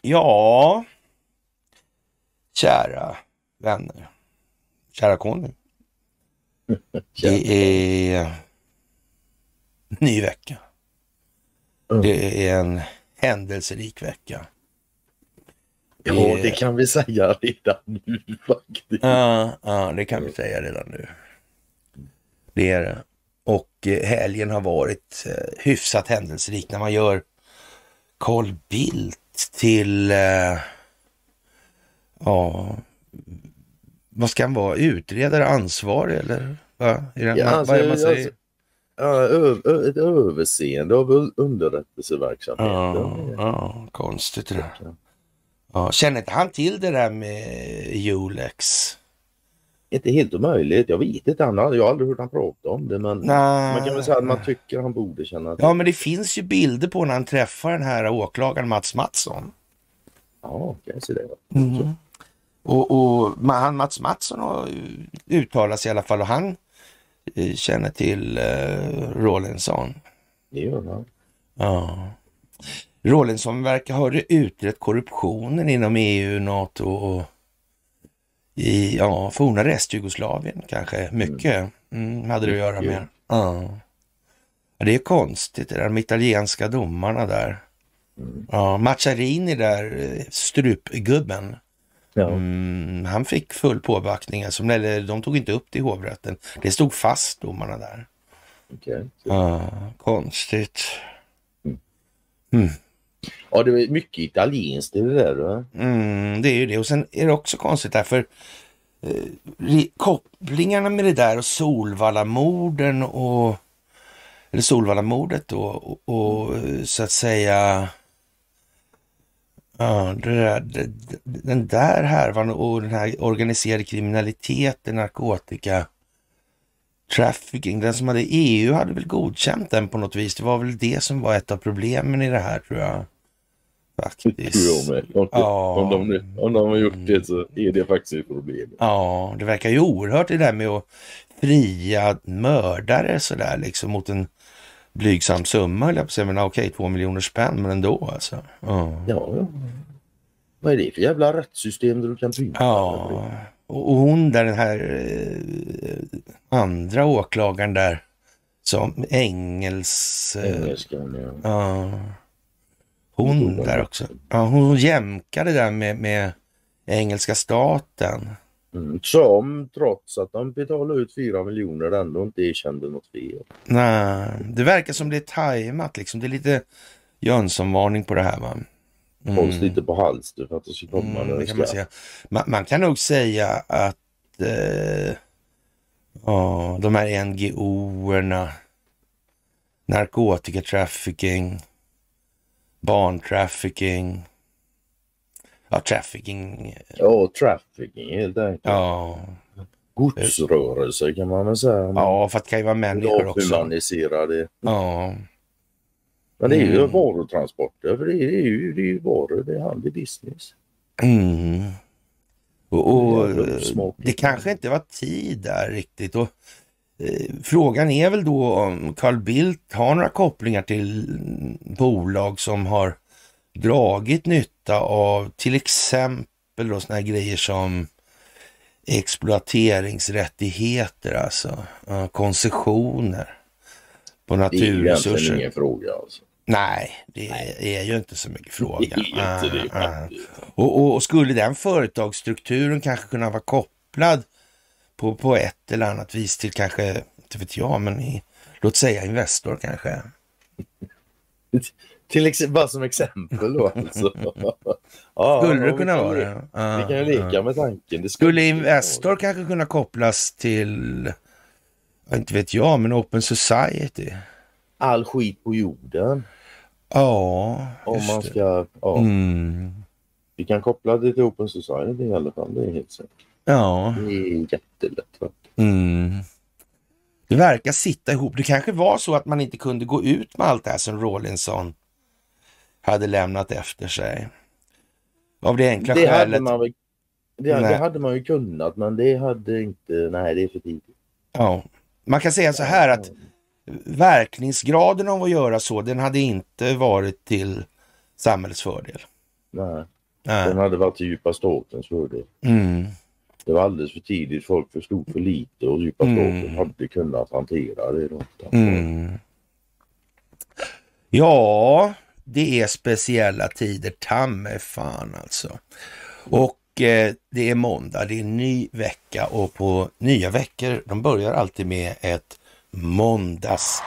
Ja, kära vänner, kära Conny. Det är ny vecka. Det är en händelserik vecka. Ja, det kan vi säga redan nu faktiskt. Ja, ja, det kan vi säga redan nu. Det är det. Och eh, helgen har varit eh, hyfsat händelserik när man gör Carl Bildt till, eh, ja, vad ska han vara, utredare, ansvarig eller? Va? Är det, Ja, alltså, vad är det man säger? alltså, ja, ö, ö, ett överseende av un- underrättelseverksamheten. Ja, ja, konstigt det där. Ja, känner inte han till det där med Julex? Inte helt omöjligt. Jag vet inte. Han jag har aldrig hört han prata om det. Men Nej. man kan väl säga att man tycker han borde känna till. Ja, men det finns ju bilder på när han träffar den här åklagaren Mats Mattsson. Ja, jag se det. Mm. Och, och han Mats Mattsson har uttalat sig i alla fall och han eh, känner till eh, Rawlinson. Det gör han. Ja. Rawlinson verkar ha utrett korruptionen inom EU, NATO och i ja, forna Restjugoslavien kanske. Mycket mm, hade det att göra med. Ja. Det är konstigt, det där, de italienska domarna där. Ja, Macchiarini där, strupgubben. Ja. Mm, han fick full påbackning, alltså, eller de tog inte upp det i hovrätten. Det stod fast domarna där. okej. Ja, konstigt. Ja, det är mycket italienskt i det där. Va? Mm, det är ju det. Och sen är det också konstigt därför eh, kopplingarna med det där och Solvallamorden och eller Solvallamordet då och, och så att säga ja, det där, det, den där härvan och den här organiserade kriminaliteten, narkotika, trafficking, den som hade EU hade väl godkänt den på något vis. Det var väl det som var ett av problemen i det här tror jag. Faktiskt. Om, Ja. om, de, om de har gjort det så är det faktiskt ett problem. Ja, det verkar ju oerhört det där med att fria mördare sådär liksom mot en blygsam summa, höll jag på att säga. Men okej, två miljoner spänn, men ändå alltså. Ja. Ja, ja. Vad är det för jävla rättssystem där du kan pynta? Ja, och och hon där, den här eh, andra åklagaren där, som Engels... eh, Engelskan, ja. Ja. Hon där också. Ja, hon jämkade där med, med engelska staten. Mm. Som trots att de betalade ut 4 miljoner ändå inte erkände något fel. Nej, det verkar som det är tajmat liksom. Det är lite Jönssonvarning på det här va? Hålls lite på halster för att det ska komma Mm, det kan man säga. Man, man kan nog säga att eh, ja, de här NGO-erna, narkotikatrafficking, barntrafficking, ja trafficking, Ja, trafficking helt enkelt. ja, Godsrörelse kan man väl säga. ja för att det kan ju vara människor också. Avhumaniserade. Ja, Men det är ju Mm. varutransporter. För det är, ju det är ju varor. Det är handel business. Mm. Och, och det kanske inte var tid där riktigt. Och, eh, frågan är väl då om Carl Bildt har några kopplingar till bolag som har dragit nytta av till exempel då såna här grejer som exploateringsrättigheter, alltså koncessioner på Det är ju egentligen naturresurser. ingen fråga alltså. Nej, det är ju inte så mycket fråga. Det är inte det Ah, ah. Och, och, och skulle den företagsstrukturen kanske kunna vara kopplad på, på ett eller annat vis till kanske, inte vet jag, men i, låt säga Investor kanske. Till bara som exempel då alltså. ja, Skulle det kunna vara det? Vi kan ju leka med tanken. Det Skulle ju Investor kanske kunna kopplas till, inte vet jag, men Open Society? All skit på jorden. Ja, Om man ska... Ja, Mm. Vi kan koppla det till Open Society i alla fall. Det är helt säkert. Ja. Det är jättelätt. Mm. Det verkar sitta ihop. Det kanske var så att man inte kunde gå ut med allt det här som Rawlinson hade lämnat efter sig. Av det enkla Det hade, skälet. man, väl- det, det hade man ju kunnat men det hade inte... Nej, det är för tidigt. Ja, man kan säga så här att verkningsgraden av att göra så, den hade inte varit till samhällets fördel. Nej, Nej. den hade varit till djupa statens fördel. Mm. Det var alldeles för tidigt. Folk förstod för lite och djupa staten Mm. hade kunnat hantera det. Då. Mm. Ja, det är speciella tider, ta mig fan alltså. Och eh, det är måndag, det är en ny vecka och på nya veckor, de börjar alltid med ett måndagsmys.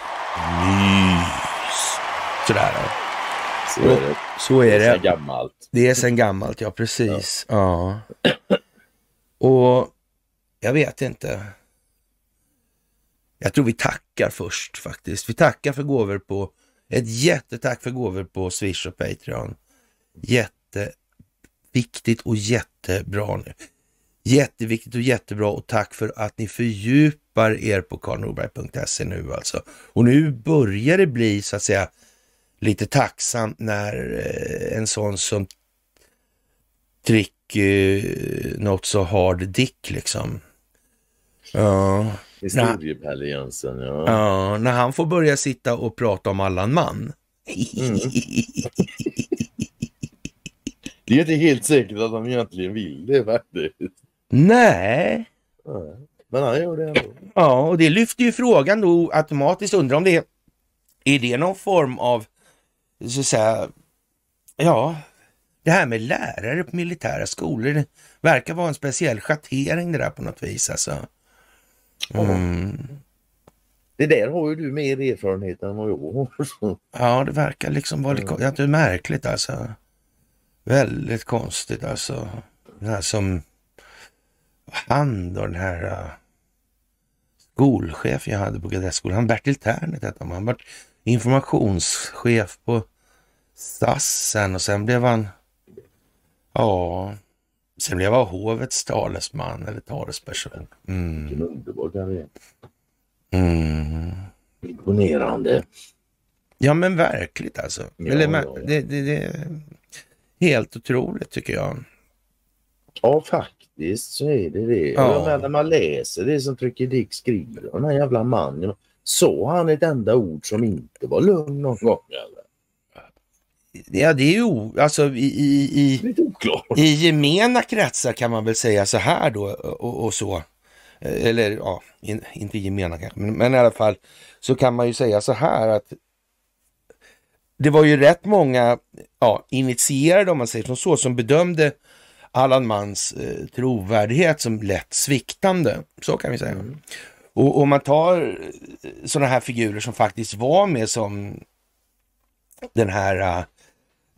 Sådär. Så är det. Så är Det är det. så gammalt. Det är sen gammalt, ja precis. Ja. Och jag vet inte. Jag tror vi tackar först faktiskt. Vi tackar för gåvor på, ett jättetack för gåvor på Swish och Patreon. Jätteviktigt och jättebra nu. Jätteviktigt och jättebra och tack för att ni fördjupar er på karlnorberg.se nu alltså. Och nu börjar det bli så att säga lite tacksamt när eh, en sån som Trick eh, Not So Hard Dick liksom. Ja, Historiepelle Jensen, ja. ja, när han får börja sitta och prata om Allan Mann. Mm. Det är inte helt säkert att han egentligen vill det faktiskt. Nej, Nej. Men han gör det ändå. ja, och det lyfter ju frågan då automatiskt. Undrar om det är, är det någon form av, så att säga, ja, det här med lärare på militära skolor. Det verkar vara en speciell schattering det där på något vis alltså. Mm. Det där har ju du mer erfarenhet än vad jag har. Ja, det verkar liksom vara lite ja, det är märkligt alltså. Väldigt konstigt alltså. Det här som han då, den här uh, skolchef jag hade på Kadettskolan, han Bertil Ternet hette han. Han var informationschef på SAS sen och sen blev han, ja, sen blev han hovets talesman eller talesperson. Mm. Vilken underbar karriär. Mm. Imponerande. Ja men verkligt alltså. Ja, Eller, ja, ja. Det, det, det är helt otroligt tycker jag. Ja, faktiskt så är det det. Ja. Jag när man läser det som Trycker Dick skriver den här jävla mannen. Sa han ett enda ord som inte var lugn någon gång? Eller? Ja det är ju alltså i, i, i, i gemena kretsar kan man väl säga så här då och, och så. Eh, Eller ja, in, inte gemena kanske, men, men i alla fall så kan man ju säga så här att det var ju rätt många ja, initierade om man säger som så som bedömde Allan Mans eh, trovärdighet som lätt sviktande. Så kan vi säga. Och om man tar sådana här figurer som faktiskt var med som den här, eh,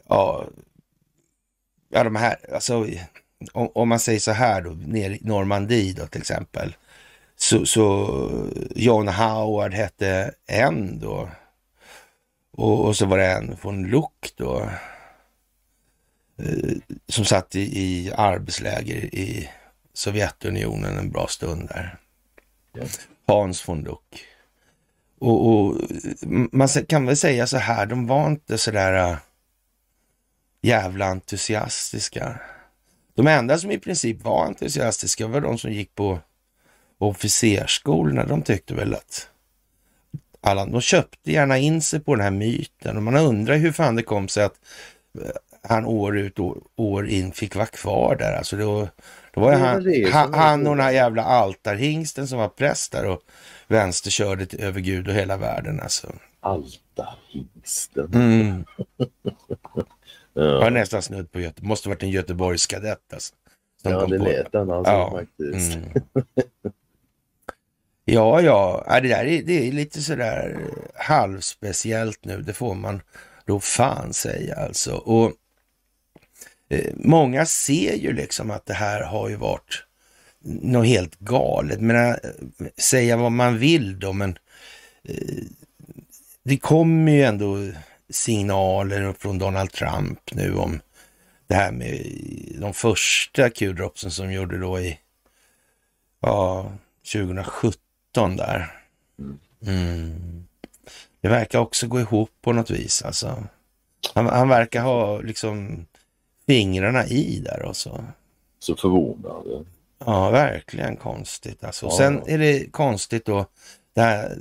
ja, ja de här, alltså om, om man säger så här då, nere i Normandie då till exempel, så, så John Howard hette en då. Och, och så var det en från Luck då. Eh, som satt i, i arbetsläger i Sovjetunionen en bra stund där. Hans von Luck. Och, och man kan väl säga så här, de var inte så där äh, jävla entusiastiska. De enda som i princip var entusiastiska var de som gick på officersskolorna. De tyckte väl att alla, de köpte gärna in sig på den här myten och man undrar hur fan det kom sig att eh, han år ut och år in fick vara kvar där. Alltså då, var Det han, det han, han och den här jävla altarhingsten som var präst där och vänsterkörde till, över Gud och hela världen alltså. Altarhingsten. Mm. Ja, nästan snudd på Göteborg. Måste varit en Göteborgskadett alltså. Som ja kom det på lät den alltså Ja, faktiskt. Mm. Ja, ja, det där är, det är lite sådär halvspeciellt nu. Det får man då fan säga alltså. Och eh, många ser ju liksom att det här har ju varit något helt galet. Men äh, säga vad man vill då, men eh, det kommer ju ändå signaler från Donald Trump nu om det här med de första Q-dropsen som gjorde då i ja, 2017 där. Mm. Det verkar också gå ihop på något vis alltså. Han, han verkar ha liksom fingrarna i där och så. Så förvånande. Ja, verkligen konstigt alltså. Ja. Sen är det konstigt då där,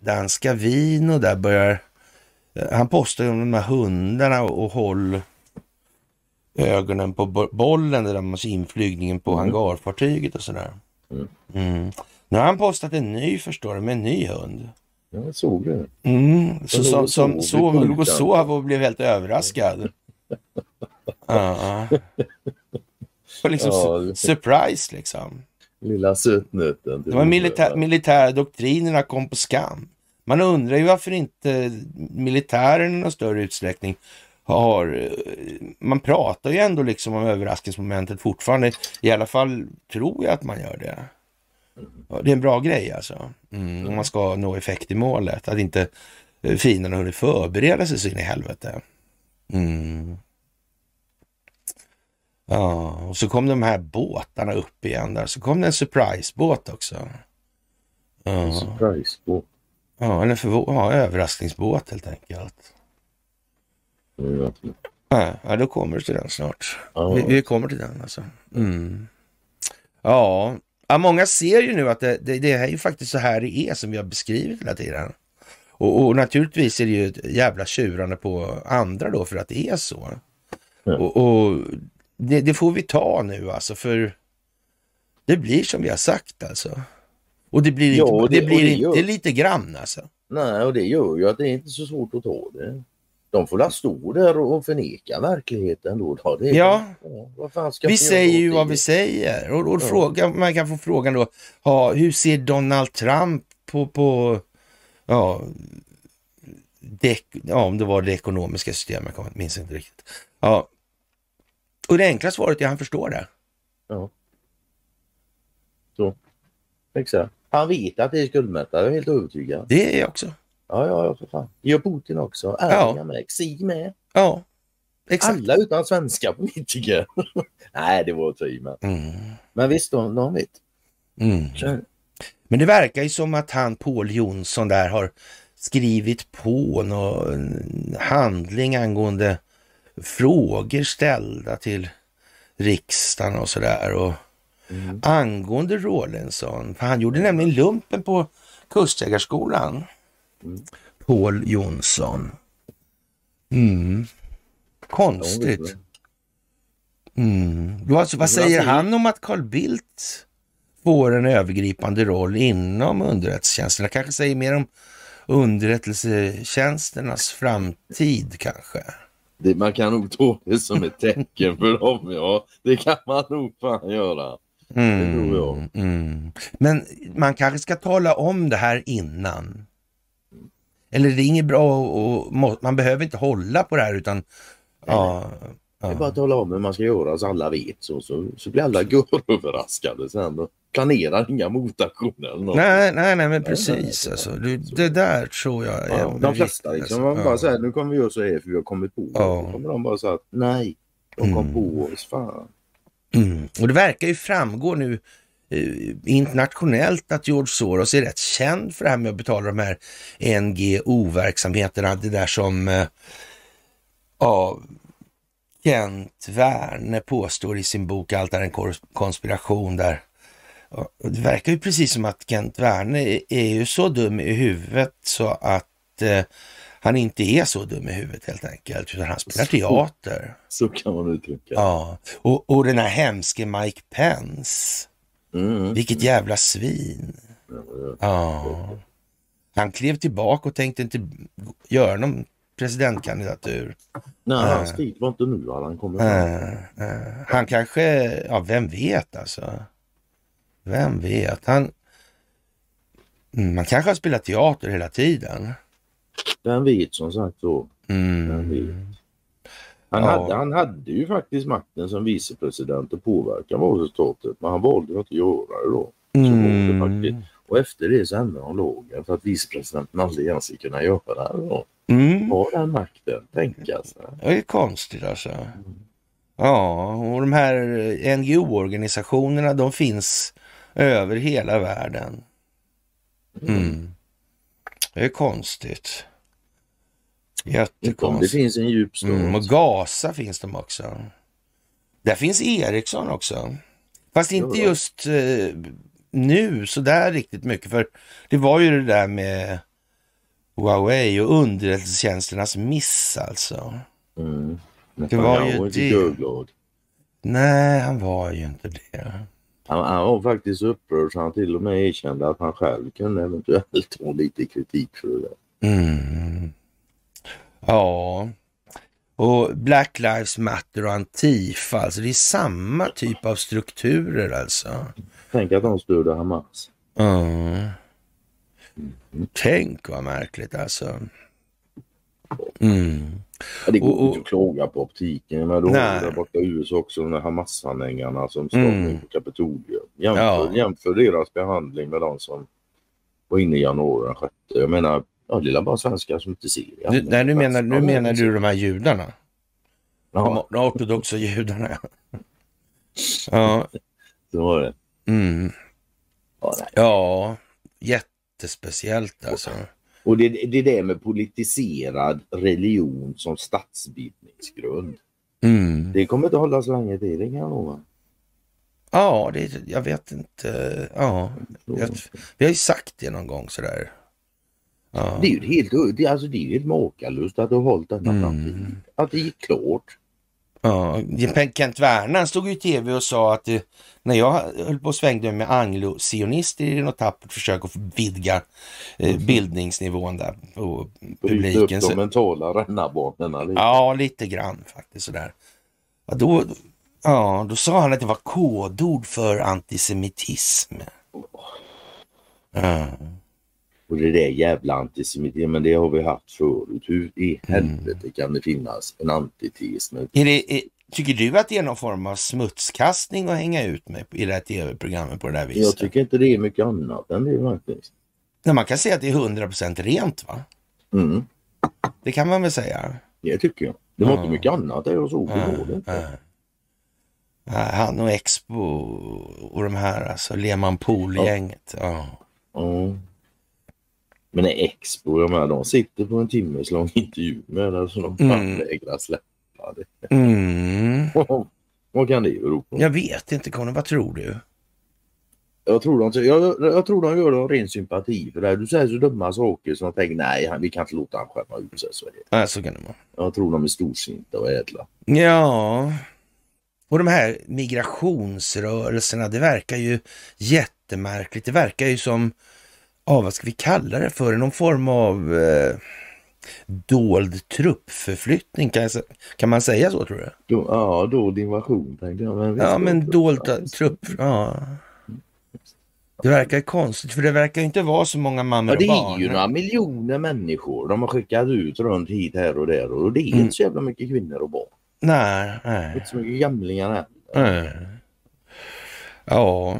danska vin och där börjar... Han postar ju om de här hundarna och, och håll ögonen på bo- bollen där man ser inflygningen på Mm. hangarfartyget och sådär. Mm. Mm. Nu har han postat en ny förstår du, med en ny hund. Jag såg det. Mm. Så, som, som, i låg och sov och blev helt överraskad. Ja. Och liksom Ja, su- surprise liksom. Lilla sötnöten. De här militär, militära doktrinerna kom på skam. Man undrar ju varför inte militären i någon större utsträckning har... Eh, man pratar ju ändå liksom om överraskningsmomentet fortfarande. I alla fall tror jag att man gör det. Det är en bra grej alltså. Mm, om man ska nå effekt i målet. Att inte eh, fienden har hunnit förbereda sig så in i helvete. Mm. Ja, och så kom de här båtarna upp igen där. Så kom det en surprisebåt också. Ja, En surprisebåt ja eller förvå- ja, överraskningsbåt helt enkelt. Ja. Ja, då kommer du till den snart. Ja. Vi, vi kommer till den alltså. Mm. Ja. ja, många ser ju nu att det, det, det är ju faktiskt så här det är som vi har beskrivit hela tiden. Och, och naturligtvis är det ju ett jävla tjurande på andra då för att det är så. Ja. Och, och det, det får vi ta nu alltså för det blir som vi har sagt alltså. Och det blir, Ja, inte, och det, det- blir det inte gör- lite grann alltså. Nej, och det gör ju att det är inte så svårt att ta det. De får la stå där och förneka verkligheten då. då. Det Ja. ska Vi säger ju vad det? vi säger. Och, och Ja. fråga, man kan få frågan då, ja, hur ser Donald Trump på, på ja, det, ja, om det var det ekonomiska systemet, jag minns inte riktigt. Ja. Och det enkla svaret är att han förstår det. Exakt. Han vet att det är skuldmättare, jag är helt övertygad. Det är jag också. Ja, ja, ja, för fan. Det gör Putin också. Erdogan med. Xi med. Ja, exakt. Alla utan svenska politiker. Nej, det var att ta i, men. Mm. Men visst, de, de vet. Mm. Så- Men det verkar ju som att han, Paul Jonsson, där har skrivit på någon handling angående frågor ställda till riksdagen och sådär. Och Mm. angående Rawlinson, för han gjorde nämligen lumpen på Kustjägarskolan. Mm. Paul Jonsson. Mm. Konstigt. Mm. Vad, vad säger alltså- han om att Carl Bildt får en övergripande roll inom underrättelsetjänsterna? Kanske säger mer om underrättelsetjänsternas framtid kanske. Det, man kan nog ta det som ett tecken för dem, ja. Det kan man nog fan göra. Mm. tror jag. Mm. Men man kanske ska tala om det här innan. Eller det är inget bra och må- man behöver inte hålla på det här utan ja, Det är bara att tala om hur man ska göra så alla vet så, så, så blir alla överraskade sen och planerar inga motaktioner eller något. Nej, nej, nej, men precis alltså. Du, det där tror jag är Ja, de flesta liksom, alltså. man bara Ja. säger nu kommer vi göra så här för vi har kommit på Ja. det. Då kommer de bara säga att nej, de kom Mm. på oss. Fan. Mm. Och det verkar ju framgå nu eh, internationellt att George Soros är rätt känd för det här med att betala de här NGO-verksamheterna. Det där som eh, ja, Kent Werne påstår i sin bok Allt är en konspiration där. Och Det verkar ju precis som att Kent Werne är, är ju så dum i huvudet så att eh, han inte är så dum i huvudet helt enkelt, utan han spelar Så. teater. Så kan man uttrycka. Ja, och, och den här hemske Mike Pence. Mm. Vilket jävla svin. Ja, ja. Han klev tillbaka och tänkte inte göra någon presidentkandidatur. Nej, Äh. hans tid var inte nu han kommer. Eh, eh, han kanske, ja vem vet alltså. Vem vet. Han, mm, man kanske har spelat teater hela tiden. Den vet som sagt så. Mm. Den. Han, Ja. hade, han hade ju faktiskt makten som vicepresident att påverka valresultatet men han valde att inte göra det då. Mm. faktiskt. Och efter det så ändrade de lagen för att vicepresidenten aldrig ens ska kunna göra det. Då. Mm. Ha den makten, tänka sig. Det är konstigt alltså. Ja, och de här NGO-organisationerna de finns över hela världen. Mm. Det är konstigt. Om det Jättekonstigt. finns en djup stat. Mm, och Gaza finns de också. Där finns Ericsson också. Fast inte Ja. just eh, nu så där riktigt mycket. För det var ju det där med Huawei och underrättelsetjänsternas miss alltså. Mm. Det var ju det. Nej, han var ju inte det. Han, han var faktiskt upprörd så han till och med erkände att han själv kunde eventuellt ta lite kritik för det där. Mm. Ja, och Black Lives Matter och Antifa, alltså det är samma typ av strukturer alltså. Tänk att de stöder Hamas. Mm. Tänk vad märkligt alltså. Mm. Ja, det går Och- och- inte att klaga på optiken. Men då har vi där borta i USA också de där Hamas-anhängarna som står Mm. på Kapitolium. Jämför, Ja. jämför deras behandling med de som var inne i januari den sjätte. Jag menar, ja, det är bara svenskar som inte ser. Nu, nej, nu menar, nu menar du de här judarna. Ja, de ortodoxa judarna. Ja, så var det. mm. Ja, jättespeciellt alltså. Och det, det är det med politiserad religion som statsbildningsgrund. Mm. Det kommer inte hålla så länge till, det kan jag lova. Ja, det, jag vet inte. Ja, jag, vi har ju sagt det någon gång sådär. Ja. Det är ju helt, det, alltså, det är ju helt makalöst att du har hållit denna Mm. framtid. Att det gick klart. Ja, Kent Werner stod ju i tv och sa att det, när jag höll på och svängde med anglo-sionister i något tappert försök att vidga eh, bildningsnivån där på Bryta upp publiken. de mentala rännarbanorna lite. ja, lite grann faktiskt sådär. Ja, då, ja, då sa han att det var kodord för antisemitism. Ja. Och det där jävla antisemitism, men det har vi haft förut. Hur i helvete kan det finnas en antites? Med... Är det, är, tycker du att det är någon form av smutskastning att hänga ut med i det här tv-programmet på det där viset? Jag tycker inte det är mycket annat än det faktiskt. Nej, man kan säga att det är 100% rent va? Mm, Det kan man väl säga? det tycker jag. Det var Ja. inte mycket annat det jag såg. Ja. Ja, Han och Expo och de här, alltså Lehman Pool-gänget. Ja. Ja. Men är Expo, jag menar, de sitter på en timmes lång intervju med det så de Mm. fan vägrar släppa det. Mm. Vad kan det bero på? Jag vet inte Conny, vad tror du? Jag, tror de, jag, jag tror de gör det av ren sympati för det. här. Du säger så dumma saker som de tänker nej, vi kan inte låta han skämma ut sig. Så. Ja, så kan det vara. Jag tror de är storsinta och ädla. Ja, och de här migrationsrörelserna, det verkar ju jättemärkligt. Det verkar ju som, ja vad ska vi kalla det för, någon form av eh, dold truppförflyttning. Kan, jag, kan man säga så tror du? Då, ja, dold invasion tänkte jag. Men Ja, men dolda trupp, ja. Det verkar konstigt, för det verkar inte vara så många mammor Ja, det och är barn. ju några miljoner människor de har skickat ut runt hit, här och där och det är Mm. inte så jävla mycket kvinnor och barn. Nej, nej. Inte så mycket gamlingar heller. Ja,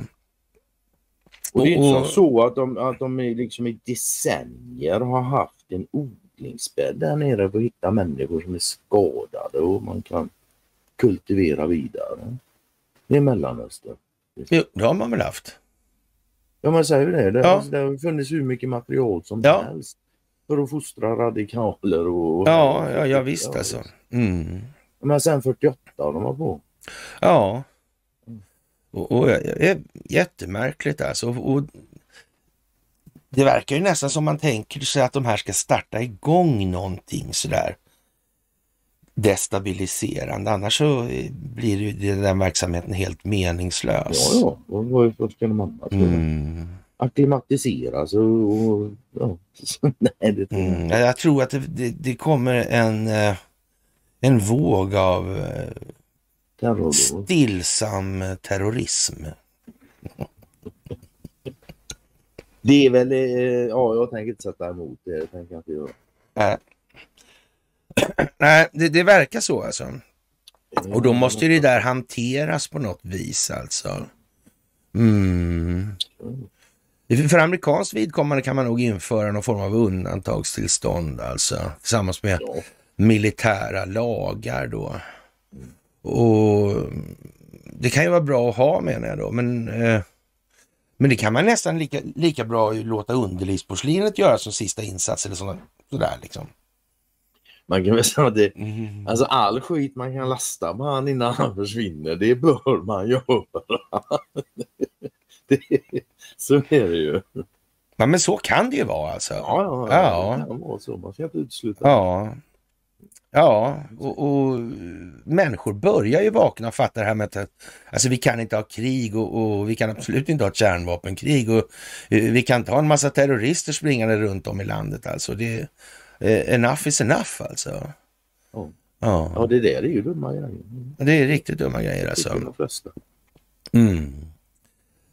Och det är inte så att de, att de liksom i decennier har haft en odlingsbädd där nere för att hitta människor som är skadade och man kan kultivera vidare. Det är Mellanöstern. jo, det har man väl haft. Ja man säger det. Det, Ja. det har funnits hur mycket material som Ja. helst. För att fostra radikaler och... Ja, ja, ja visst alltså. Mm. Men sen 48 har de var på. Ja. Och, och är jättemärkligt alltså. Och det verkar ju nästan som man tänker sig att de här ska starta igång någonting sådär destabiliserande. Annars så eh, blir ju den verksamheten helt meningslös. Ja, ja. Och vad, vad ska de annat göra? Mm. Acklimatiseras och... och ja. Nej, det tror jag Mm. Jag tror att det, det, det kommer en, eh, en våg av Terrordåd. stillsam terrorism. Det är väl... eh, Ja, jag tänker inte sätta emot det. det tänker jag inte göra. Nej, Nej det, det verkar så alltså. Och då måste ju det där hanteras på något vis alltså. Mm. För- amerikanskt vidkommande kan man nog införa någon form av undantagstillstånd alltså. Tillsammans med militära lagar då. Och det kan ju vara bra att ha menar jag då. Men, eh, men det kan man nästan lika, lika bra låta underlivsporslinet göra som sista insats eller sådär, sådär liksom. Man kan väl säga att det, Mm. alltså all skit man kan lasta på han innan han försvinner, det bör man göra. så är det ju. Ja, men så kan det ju vara alltså. Ja, ja, Ja. det kan vara så. Man ska inte utesluta. Ja, ja och, och människor börjar ju vakna och fatta det här med att alltså, vi kan inte ha krig och, och vi kan absolut inte ha ett kärnvapenkrig och eh, vi kan inte ha en massa terrorister springande runt om i landet alltså. Det, eh, enough is enough alltså. Ja. Ja, Ja, det där är ju dumma grejer. det är riktigt dumma grejer alltså. Mm.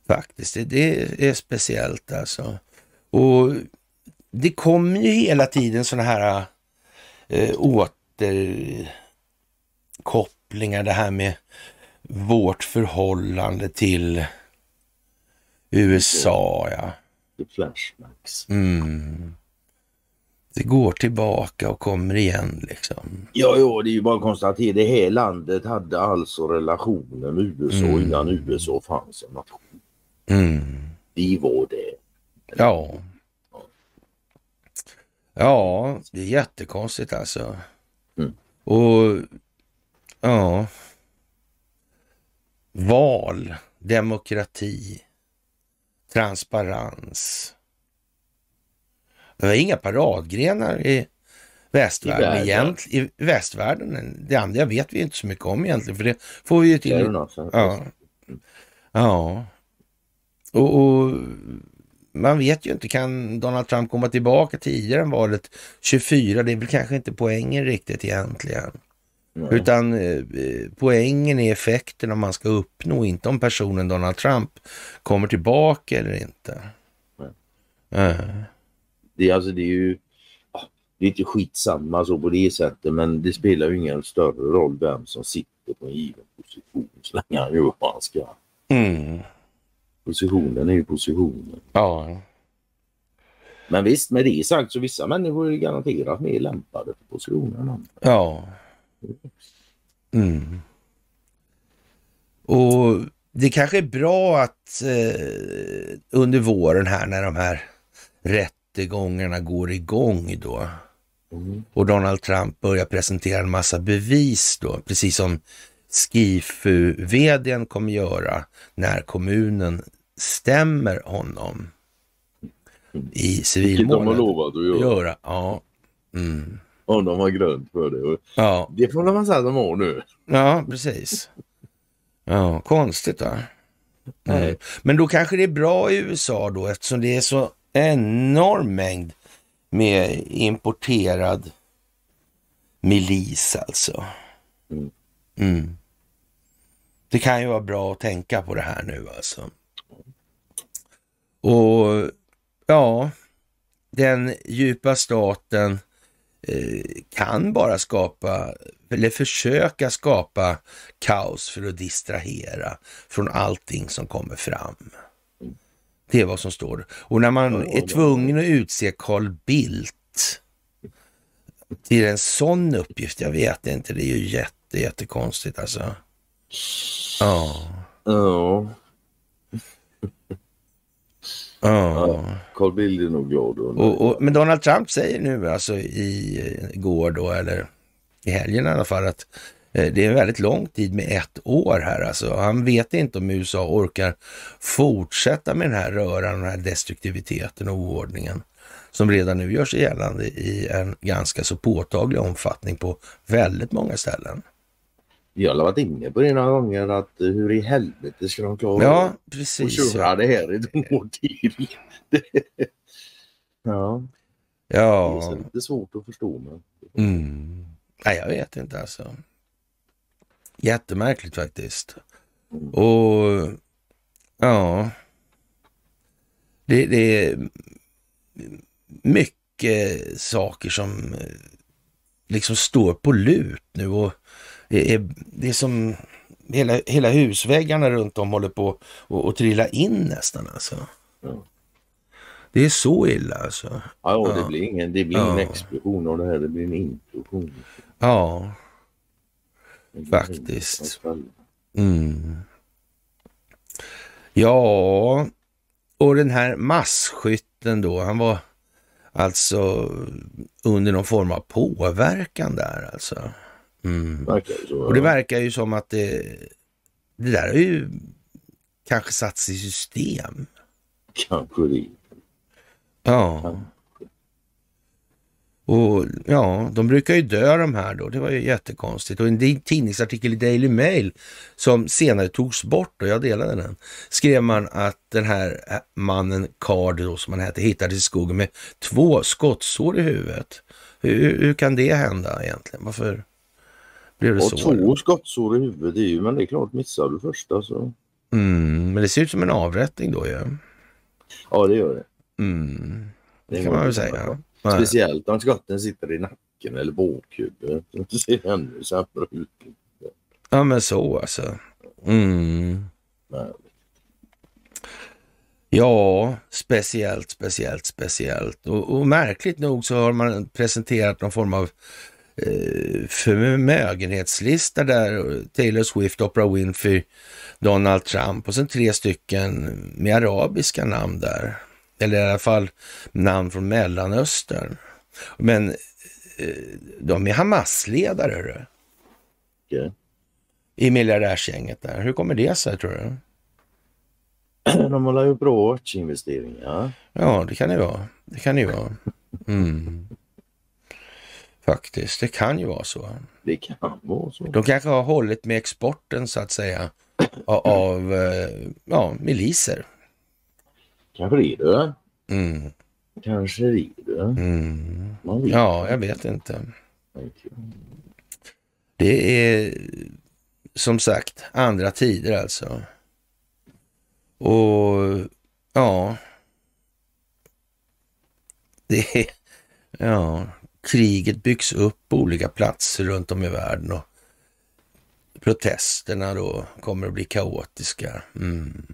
Faktiskt, det, det är speciellt alltså. Och det kommer ju hela tiden sådana här eh, återkopplingar, det här med vårt förhållande till USA. Ja. Flashbacks. Mm. Det går tillbaka och kommer igen liksom. Ja, ja, det är ju bara att konstatera. Det här landet hade alltså relationer med USA Mm. innan USA fanns som nation. Mm. Vi var det. Ja. Ja, det är jättekonstigt alltså. Och ja. Val, demokrati, transparens. Det var inga paradgrenar i västvärlden I egentligen. I västvärlden. Det andra vet vi inte så mycket om egentligen, för det får vi ju till. Ja. Ja. Och, och man vet ju inte, kan Donald Trump komma tillbaka tidigare än valet 24? Det är väl kanske inte poängen riktigt egentligen. Nej. Utan eh, poängen är effekten om man ska uppnå, inte om personen Donald Trump kommer tillbaka eller inte. Nej. Eh, Det, är alltså, det är ju ja, det är inte skitsamma så på det sättet men det spelar ju ingen större roll vem som sitter på en given position så länge han gör vad han ska. Mm. Positionen är ju positionen. Ja. Men visst, med det sagt så vissa människor är garanterat mer lämpade för positionen. än andra. Ja. Mm. Och det kanske är bra att eh, under våren här när de här rättegångarna går igång då Mm. och Donald Trump börjar presentera en massa bevis då, precis som Skifu-vdn kommer göra när kommunen stämmer honom i Vilket de har civilmålet. lovat att göra. Göra, ja. Mm. Om de har grönt för det. Ja, det får man säga att de har nu. Ja, precis. Ja, konstigt va? Mm. Men då kanske det är bra i USA då eftersom det är så enorm mängd med importerad milis alltså. Mm. Mm. Det kan ju vara bra att tänka på det här nu alltså. Och ja, den djupa staten eh, kan bara skapa, eller försöka skapa kaos för att distrahera från allting som kommer fram. Det är vad som står. Och när man är tvungen att utse Carl Bildt till en sån uppgift, jag vet inte, det är ju jätte, jättekonstigt alltså. Ja, Ja, ja. Carl Bildt är nog glad. Och, Och, och, men Donald Trump säger nu alltså i eh, går då, eller i helgen i alla fall, att eh, det är en väldigt lång tid med ett år här alltså. Han vet inte om USA orkar fortsätta med den här röran, den här destruktiviteten och oordningen som redan nu gör sig gällande i en ganska så påtaglig omfattning på väldigt många ställen. Vi har varit inne på det några gånger att eh, hur i helvete ska de klara Ja, att precis. köra det här ett år till? ja, det är Ja, lite svårt att förstå. Men... mm. Nej, jag vet inte alltså. Jättemärkligt faktiskt. Mm. Och ja, det, det är mycket saker som eh, liksom står på lut nu och det är, det är som hela, hela husväggarna runt om håller på att trilla in nästan alltså. Ja. Det är så illa alltså. Ja, ja, det blir ingen, det blir ingen Ja. explosion av det här, det blir en introduktion. Ja, Faktiskt. mm. Ja, och den här masskytten då, han var alltså under någon form av påverkan där alltså. Mm. Verkar det så. Och det verkar ju som att det, det där är ju kanske satts i system. Kanske det. Ja. Och ja, de brukar ju dö de här då. Det var ju jättekonstigt. Och en tidningsartikel i Daily Mail som senare togs bort och jag delade den. Skrev man att den här mannen Card då som han hette hittades i skogen med två skottsår i huvudet. Hur, hur kan det hända egentligen? Varför blev det och så? Två skottsår i huvudet, det är ju, men det är klart missar du första så. Mm, men det ser ut som en avrättning då ju. Ja. Ja det gör det. Mm. Det Det kan man väl säga. Nej. Speciellt om skotten sitter i nacken eller båkhuvudet. Det ser ännu sämre ut. Ja men så alltså. Mm. Ja, speciellt, speciellt, speciellt. Och, och märkligt nog så har man presenterat någon form av förmögenhetslista där Taylor Swift, Oprah Winfrey, Donald Trump och sen tre stycken med arabiska namn där. Eller i alla fall namn från Mellanöstern. Men eh, de är Hamas-ledare hörru, Okej. i miljardärsgänget där. Hur kommer det sig tror du? De har ju bra aktieinvesteringar. Ja, det kan det vara. Det kan det vara. Mm. Faktiskt, det kan ju vara så. Det kan vara så. De kanske har hållit med exporten så att säga av eh, ja, miliser. Kanske det du. Mm. Kanske det du. Mm. Ja, jag vet inte. inte. Det är som sagt andra tider alltså. Och ja, det är, ja, kriget byggs upp på olika platser runt om i världen och protesterna då kommer att bli kaotiska. Mm.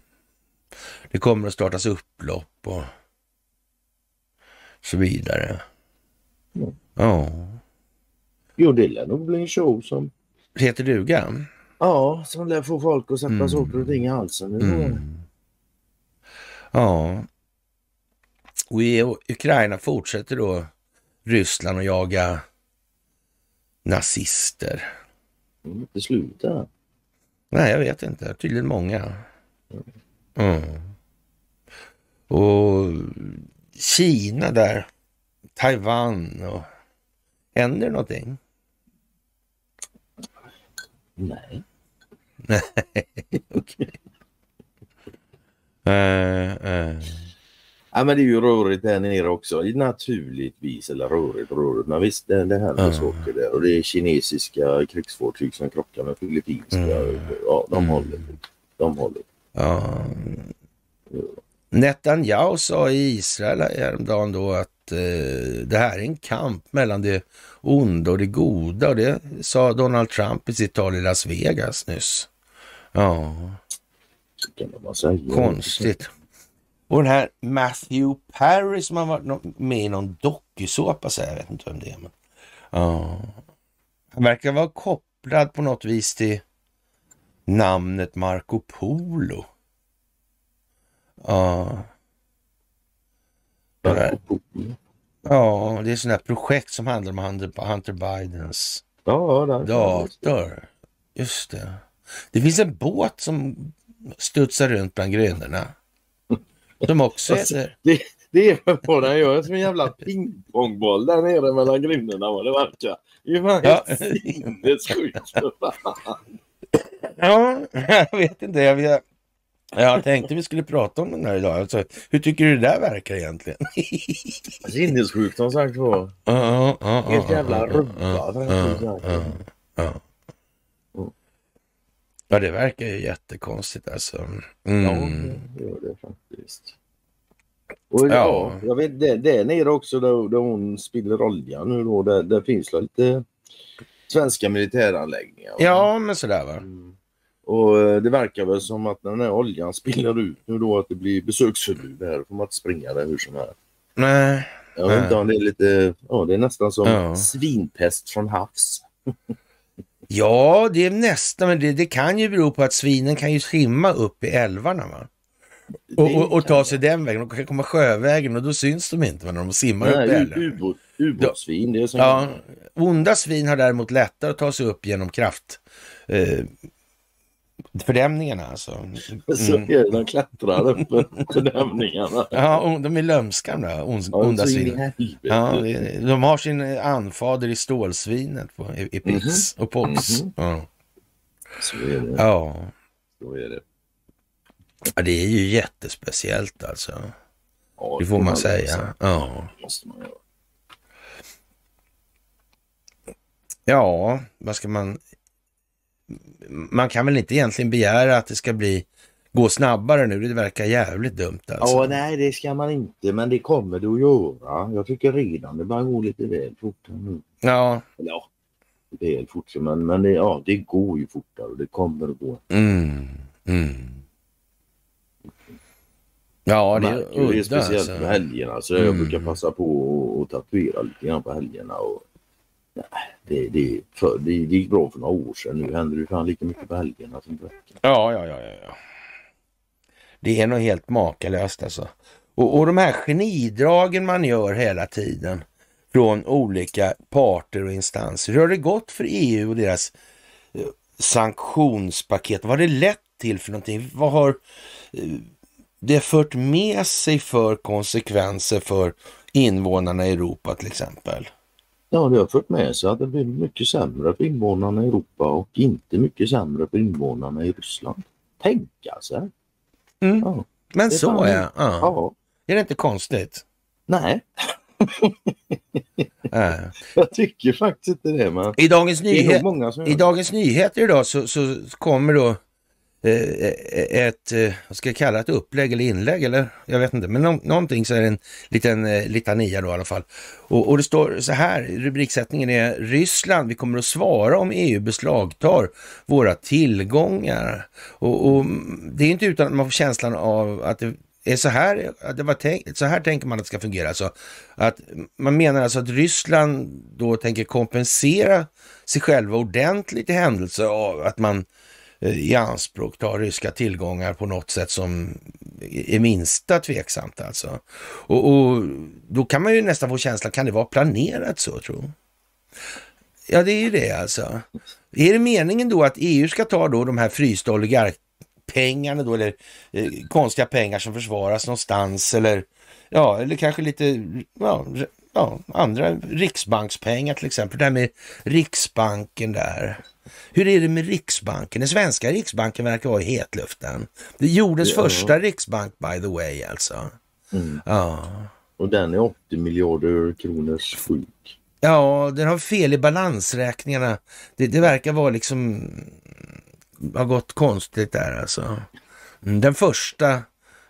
Det kommer att startas upplopp och så vidare. Mm. Ja, Jo, det lär nog bli en show som heter duga. Ja, som lär få folk att sätta Mm. saker och ting i halsen. Nu. Mm. Ja. Och i Ukraina fortsätter då Ryssland att jaga nazister. Inte sluta. Nej, jag vet inte. Tydligen många. Mm. Och Kina där, Taiwan och händer det någonting? Nej. Okej. Eh, eh. Ja, men det är ju rörigt där nere också. Naturligtvis. Eller rörigt rörigt. Men visst, det, det händer Ja. saker där. Och det är kinesiska krigsfartyg som krockar med filippinska. Mm. Ja, de Mm. håller. De håller. Ja. Netanyahu sa i Israel häromdagen då att eh, det här är en kamp mellan det onda och det goda och det sa Donald Trump i sitt tal i Las Vegas nyss. Ja, Så kan man bara säga. konstigt. Och den här Matthew Perry som har varit med i någon dokusåpa, så jag vet inte vem det är. Men, ja. Han verkar vara kopplad på något vis till namnet Marco Polo. Ja. Där- Ja, det är sådana här projekt som handlar om Hunter, Hunter Bidens Ja, där. dator. Just det. Det finns en båt som studsar runt bland grönorna. Som också Alltså. Det, det är vad den gör. Som en jävla pingpongboll där nere mellan grindarna vad det verkar. Det är fan Ja. sinnessjukt. Ja, jag vet inte. Jag, jag, jag tänkte vi skulle prata om den här idag. Alltså, hur tycker du det där verkar egentligen? Sinnessjukt som sagt var. Helt jävla ja, rubbat, ja, rätt ja, ut sagt. ja, ja. Mm. Ja, det verkar ju jättekonstigt alltså. Ja, Mm. det gör det faktiskt. Och ja, Ja. jag vet det, det är nere också där, där hon spiller olja nu då. Där, där finns det lite svenska militäranläggningar. va? Ja, men sådär va. Mm. Och eh, det verkar väl som att när den här oljan spiller ut nu då att det blir besöksförbud här. får man inte springa där hur som helst. Nej, Jag vet inte om det är lite, ja det är nästan som Ja. svinpest från havs. Ja, det är nästan, men det, det kan ju bero på att svinen kan ju simma upp i älvarna va? Och, och, och ta sig den vägen. De kan komma sjövägen och då syns de inte när de simmar upp i Nej, älven. ubåtssvin. Det är som Ja, onda svin har däremot lättare att ta sig upp genom kraft. Eh, Fördämningarna alltså. Så är det, de klättrar upp för fördämningarna. Ja, de är lömska de där on, onda svinen. Ja, de har sin anfader i stålsvinet på, i, i Pix och Pox. Mhm. Ja. Så är det. Ja. Så är det. ja, det är ju jättespeciellt alltså. Ja, Det får man säga. Ja. Måste man göra. ja, vad ska man... Man kan väl inte egentligen begära att det ska bli gå snabbare nu. Det verkar jävligt dumt alltså. Ja, nej det ska man inte, men det kommer det att göra. Jag tycker redan det börjar gå lite väl fort nu. Ja, Eller ja, väl fort, men, men det, ja, det går ju fortare och det kommer att gå. mm, mm. Ja, det är ju det udda speciellt alltså. på helgerna så Mm. jag brukar passa på att tatuera lite grann på helgerna. Och, det, det, för, det, det gick bra för några år sedan. Nu händer det fan lika mycket på helgerna som på veckan. Ja, ja, ja, ja, ja. Det är nog helt makalöst alltså. Och, och de här genidragen man gör hela tiden från olika parter och instanser. Hur har det gått för EU och deras eh, sanktionspaket? Vad har det lett till för någonting? Vad har eh, det fört med sig för konsekvenser för invånarna i Europa till exempel? Ja, det har fört med sig att det blir mycket sämre för invånarna i Europa och inte mycket sämre för invånarna i Ryssland. Tänka sig. Mm. Ja. Men Det är så är ja. ja. Är det inte konstigt? Nej, Ja. jag tycker faktiskt inte det. Men I Dagens det är nog Nyheter många som I det. Dagens Nyheter idag så, så kommer då Eh, eh, ett, eh, vad ska jag kalla det, ett upplägg eller inlägg eller jag vet inte, men no någonting så är det en liten eh, litania då i alla fall. Och, och det står så här, rubriksättningen är Ryssland, vi kommer att svara om EU beslagtar våra tillgångar. Och, och det är inte utan att man får känslan av att det är så här, att det var tänkt, så här tänker man att det ska fungera. Alltså, att man menar alltså att Ryssland då tänker kompensera sig själva ordentligt i händelse av att man Eh, i anspråk ta ryska tillgångar på något sätt som är minsta tveksamt alltså. Och, och då kan man ju nästan få känslan, kan det vara planerat så tror? Ja, det är ju det alltså. Är det meningen då att EU ska ta då de här frysta oligarkpengarna då, eller eh, konstiga pengar som försvaras någonstans, eller ja, eller kanske lite, ja, ja, andra riksbankspengar till exempel. Det här med Riksbanken där. Hur är det med Riksbanken? Den svenska Riksbanken verkar vara i hetluften. Det är jordens Ja. första riksbank by the way alltså. Mm. Ja. Och den är 80 miljarder kronors sjuk. Ja, den har fel i balansräkningarna. Det, det verkar vara liksom, har gått konstigt där alltså. Mm, Den första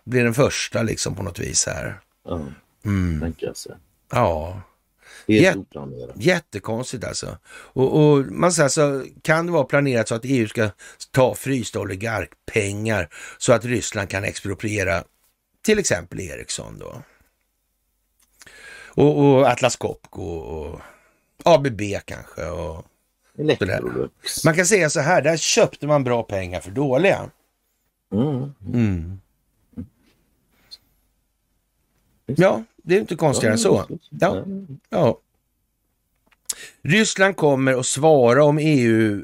blir den första liksom på något vis här. Ja, Mm. tänka sig. Ja, Helt oplanerat. jättekonstigt alltså. Och, och man säger så kan det vara planerat så att EU ska ta frysta oligarkpengar så att Ryssland kan expropriera till exempel Ericsson då. Och, och Atlas Copco och ABB kanske. Och, Electrolux. Man kan säga så här, där köpte man bra pengar för dåliga. Mm. Mm. Ja, det är inte konstigare än så. Ja. Ja. Ryssland kommer att svara om EU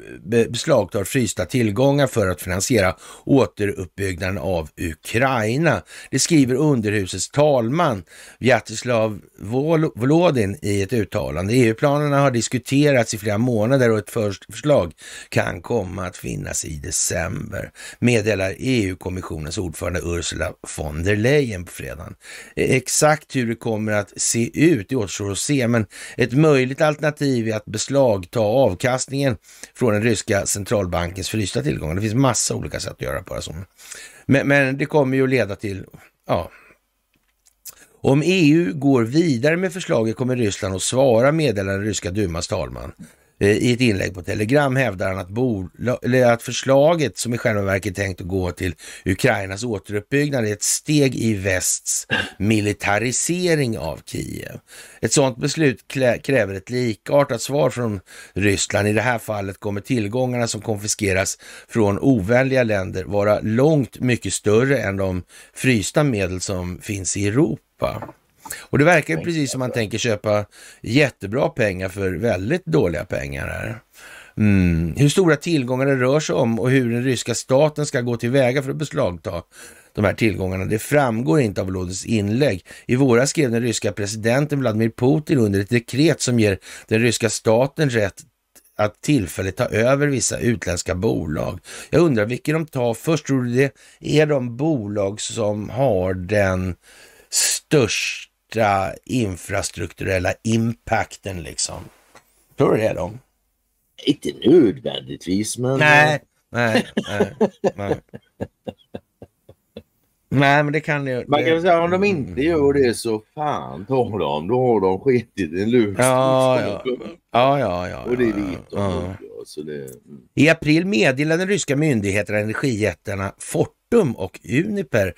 beslagtar frysta tillgångar för att finansiera återuppbyggnaden av Ukraina. Det skriver underhusets talman Vjatislav Volodin i ett uttalande. EU-planerna har diskuterats i flera månader och ett förslag kan komma att finnas i december, meddelar EU-kommissionens ordförande Ursula von der Leyen på fredagen. E-, exakt hur det kommer att se ut, det återstår att se, men ett möjligt alternativ att beslagta avkastningen från den ryska centralbankens frysta tillgångar. Det finns massa olika sätt att göra på det. Men, men det kommer ju att leda till, ja, om EU går vidare med förslaget kommer Ryssland att svara, meddelar den ryska dumas talman. Eh, I ett inlägg på Telegram hävdar han att, att förslaget som i själva verket är tänkt att gå till Ukrainas återuppbyggnad är ett steg i västs militarisering av Kiev. Ett sådant beslut kräver ett likartat svar från Ryssland. I det här fallet kommer tillgångarna som konfiskeras från ovänliga länder vara långt mycket större än de frysta medel som finns i Europa. Och det verkar ju precis som man tänker köpa jättebra pengar för väldigt dåliga pengar här. Mm. Hur stora tillgångar det rör sig om och hur den ryska staten ska gå tillväga för att beslagta de här tillgångarna. Det framgår inte av Volodys inlägg. I våras skrev den ryska presidenten Vladimir Putin under ett dekret som ger den ryska staten rätt att tillfälligt ta över vissa utländska bolag. Jag undrar vilka de tar först. Tror du det är de bolag som har den största infrastrukturella impacten liksom? Tror du det är de? Inte nödvändigtvis, men... Nej, nej, nej. nej. Nej, men det kan ju... Man kan säga om de inte gör det så fan tar de. Då har de skitit en. Ja, ja. ja, ja, ja. Och det vet de. Så det, mm. I april meddelade den ryska myndigheterna energijättarna Fortum och Uniper.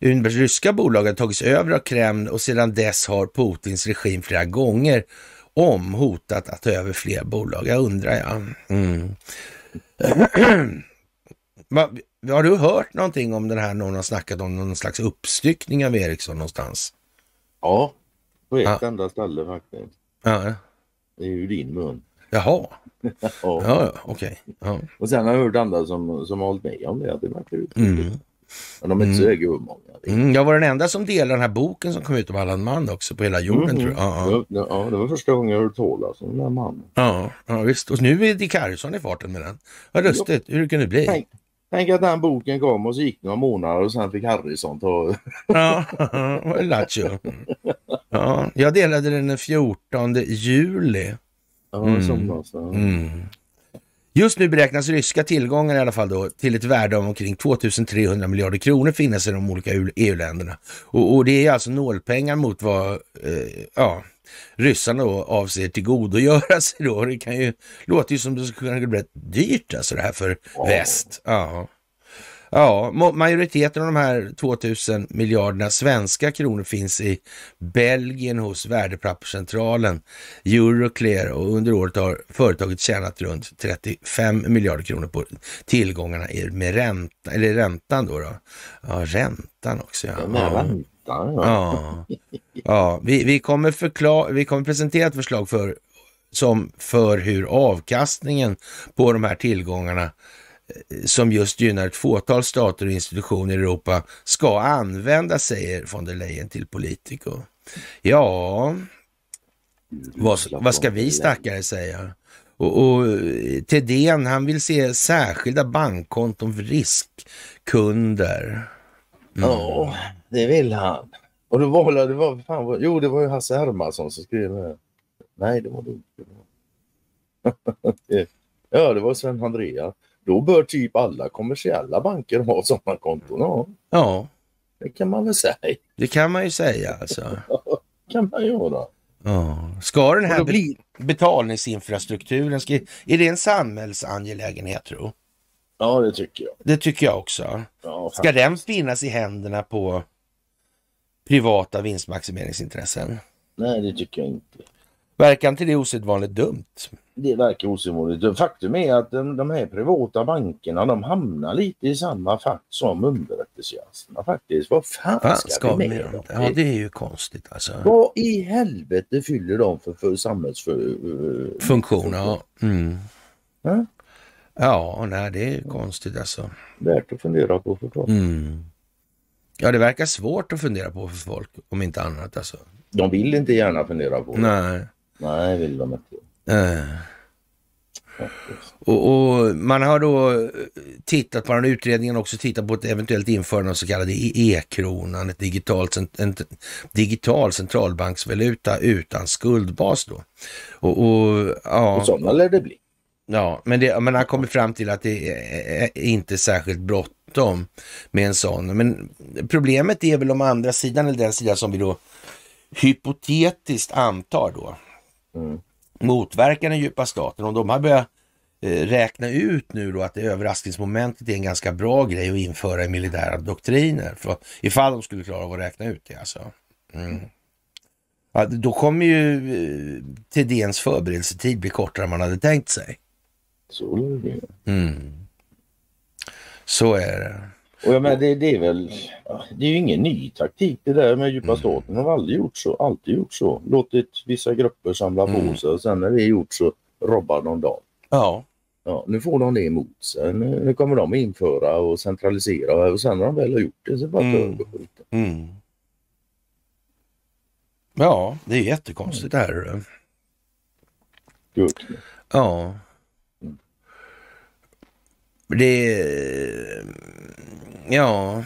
Unipers ryska bolag har tagits över av Kreml och sedan dess har Putins regim flera gånger om hotat att ta över fler bolag. Jag undrar ja. Mm. Har du hört någonting om den här, någon har snackat om någon slags uppstyckning av Ericsson någonstans? Ja, på ett Ja. enda ställe faktiskt. Ja, Det är ju din mun. Jaha, Ja. ja, okej. Ja. Och sen har jag hört andra som, som har hållit med om det. Att det verkar ut. Mm. Men de är inte så många. Mm, jag var den enda som delade den här boken som kom ut om Allan Mann också på hela jorden Mhm. tror jag. Ja, ja. Ja, det var första gången jag hörde talas om den här mannen. Ja, ja, visst. Och nu är Dick Harrison i farten med den. Vad lustigt, hur det kunde bli. Tänk, tänk att den boken kom och så gick några månader och sen fick Harrison ta... Ja, Lattjo. Ja, jag delade den den 14 juli. Ja, Mm. någonstans. Mm. Just nu beräknas ryska tillgångar i alla fall då till ett värde av omkring 2300 miljarder kronor finnas i de olika EU-länderna. Och, och det är alltså nålpengar mot vad eh, ja, ryssarna då avser tillgodogöra sig då. Det kan ju låta ju som det skulle kunna bli rätt dyrt alltså det här för Ja. väst. Ja. Ja, ma- majoriteten av de här 2000 miljarderna svenska kronor finns i Belgien hos värdepapperscentralen Euroclear och under året har företaget tjänat runt 35 miljarder kronor på tillgångarna med ränta, eller räntan då. då. Ja, räntan också. Ja. Ja. Ja. Ja, vi, vi, kommer förklara, vi kommer presentera ett förslag för, som för hur avkastningen på de här tillgångarna som just gynnar ett fåtal stater och institutioner i Europa ska användas, säger von der Leyen till Politico. Ja, vad, vad ska vi stackare säga? Och, och Tedén, Thedéen, han vill se särskilda bankkonton för riskkunder. Mm. Ja, det vill han. Och det var, det var, fan, jo, det var ju Hasse Hermansson som skrev det. Nej, det var det inte. Ja, det var Sven-Andreas. Då bör typ alla kommersiella banker ha sådana konton. Ja, Ja, det kan man väl säga. det kan man ju säga alltså. kan man göra. Ja. Ska den här blir, betalningsinfrastrukturen, ska, är det en samhällsangelägenhet tro? ja, det tycker jag. Det tycker jag också. Ja, Ska den finnas i händerna på privata vinstmaximeringsintressen? Nej, det tycker jag inte. Verkar inte det osedvanligt dumt? Det verkar osedvanligt. Faktum är att de, de här privata bankerna de hamnar lite i samma fack som underrättelsetjänsterna faktiskt. Vad fan Vad ska, ska vi med dem? Ja, det är ju konstigt alltså. Vad i helvete fyller de för, för samhällsfunktion? Funktion, ja. Mm. Ja. Ja, nej, det är ju konstigt alltså. Värt att fundera på förstås. Mm. Ja, det verkar svårt att fundera på för folk, om inte annat alltså. De vill inte gärna fundera på det. Nej. Nej, vill de inte. Eh. faktiskt. Och, och man har då tittat på den här utredningen också tittat på ett eventuellt införande av så kallade E- e-kronan, ett digitalt, en digital centralbanksvaluta utan skuldbas då. Och, och ja, Och sådana lär det bli. ja, men, det, men han kommer fram till att det är, är inte särskilt bråttom med en sån. Men problemet är väl om andra sidan, eller den sidan som vi då hypotetiskt antar då, Mm. motverkar den djupa staten. Om de har börjat eh, räkna ut nu då att det överraskningsmomentet är en ganska bra grej att införa i militära doktriner. För ifall de skulle klara av att räkna ut det alltså. Mm. Ja, då kommer ju eh, Thedéens förberedelsetid bli kortare än man hade tänkt sig. Så lär det. Mm. Så är det. Och jag menar, det, det är väl, det är ju ingen ny taktik det där med djupa staten. De har aldrig gjort så, alltid gjort så. Låtit vissa grupper samla Mm. på sig och sen när det är gjort så robbar de dem. Ja, Ja, nu får de det emot sig. Nu, nu kommer de införa och centralisera och sen när de väl har gjort det så bara Mm. mm. Mm. Ja, det är jättekonstigt det här. Gud. Ja. Mm. Det... Ja.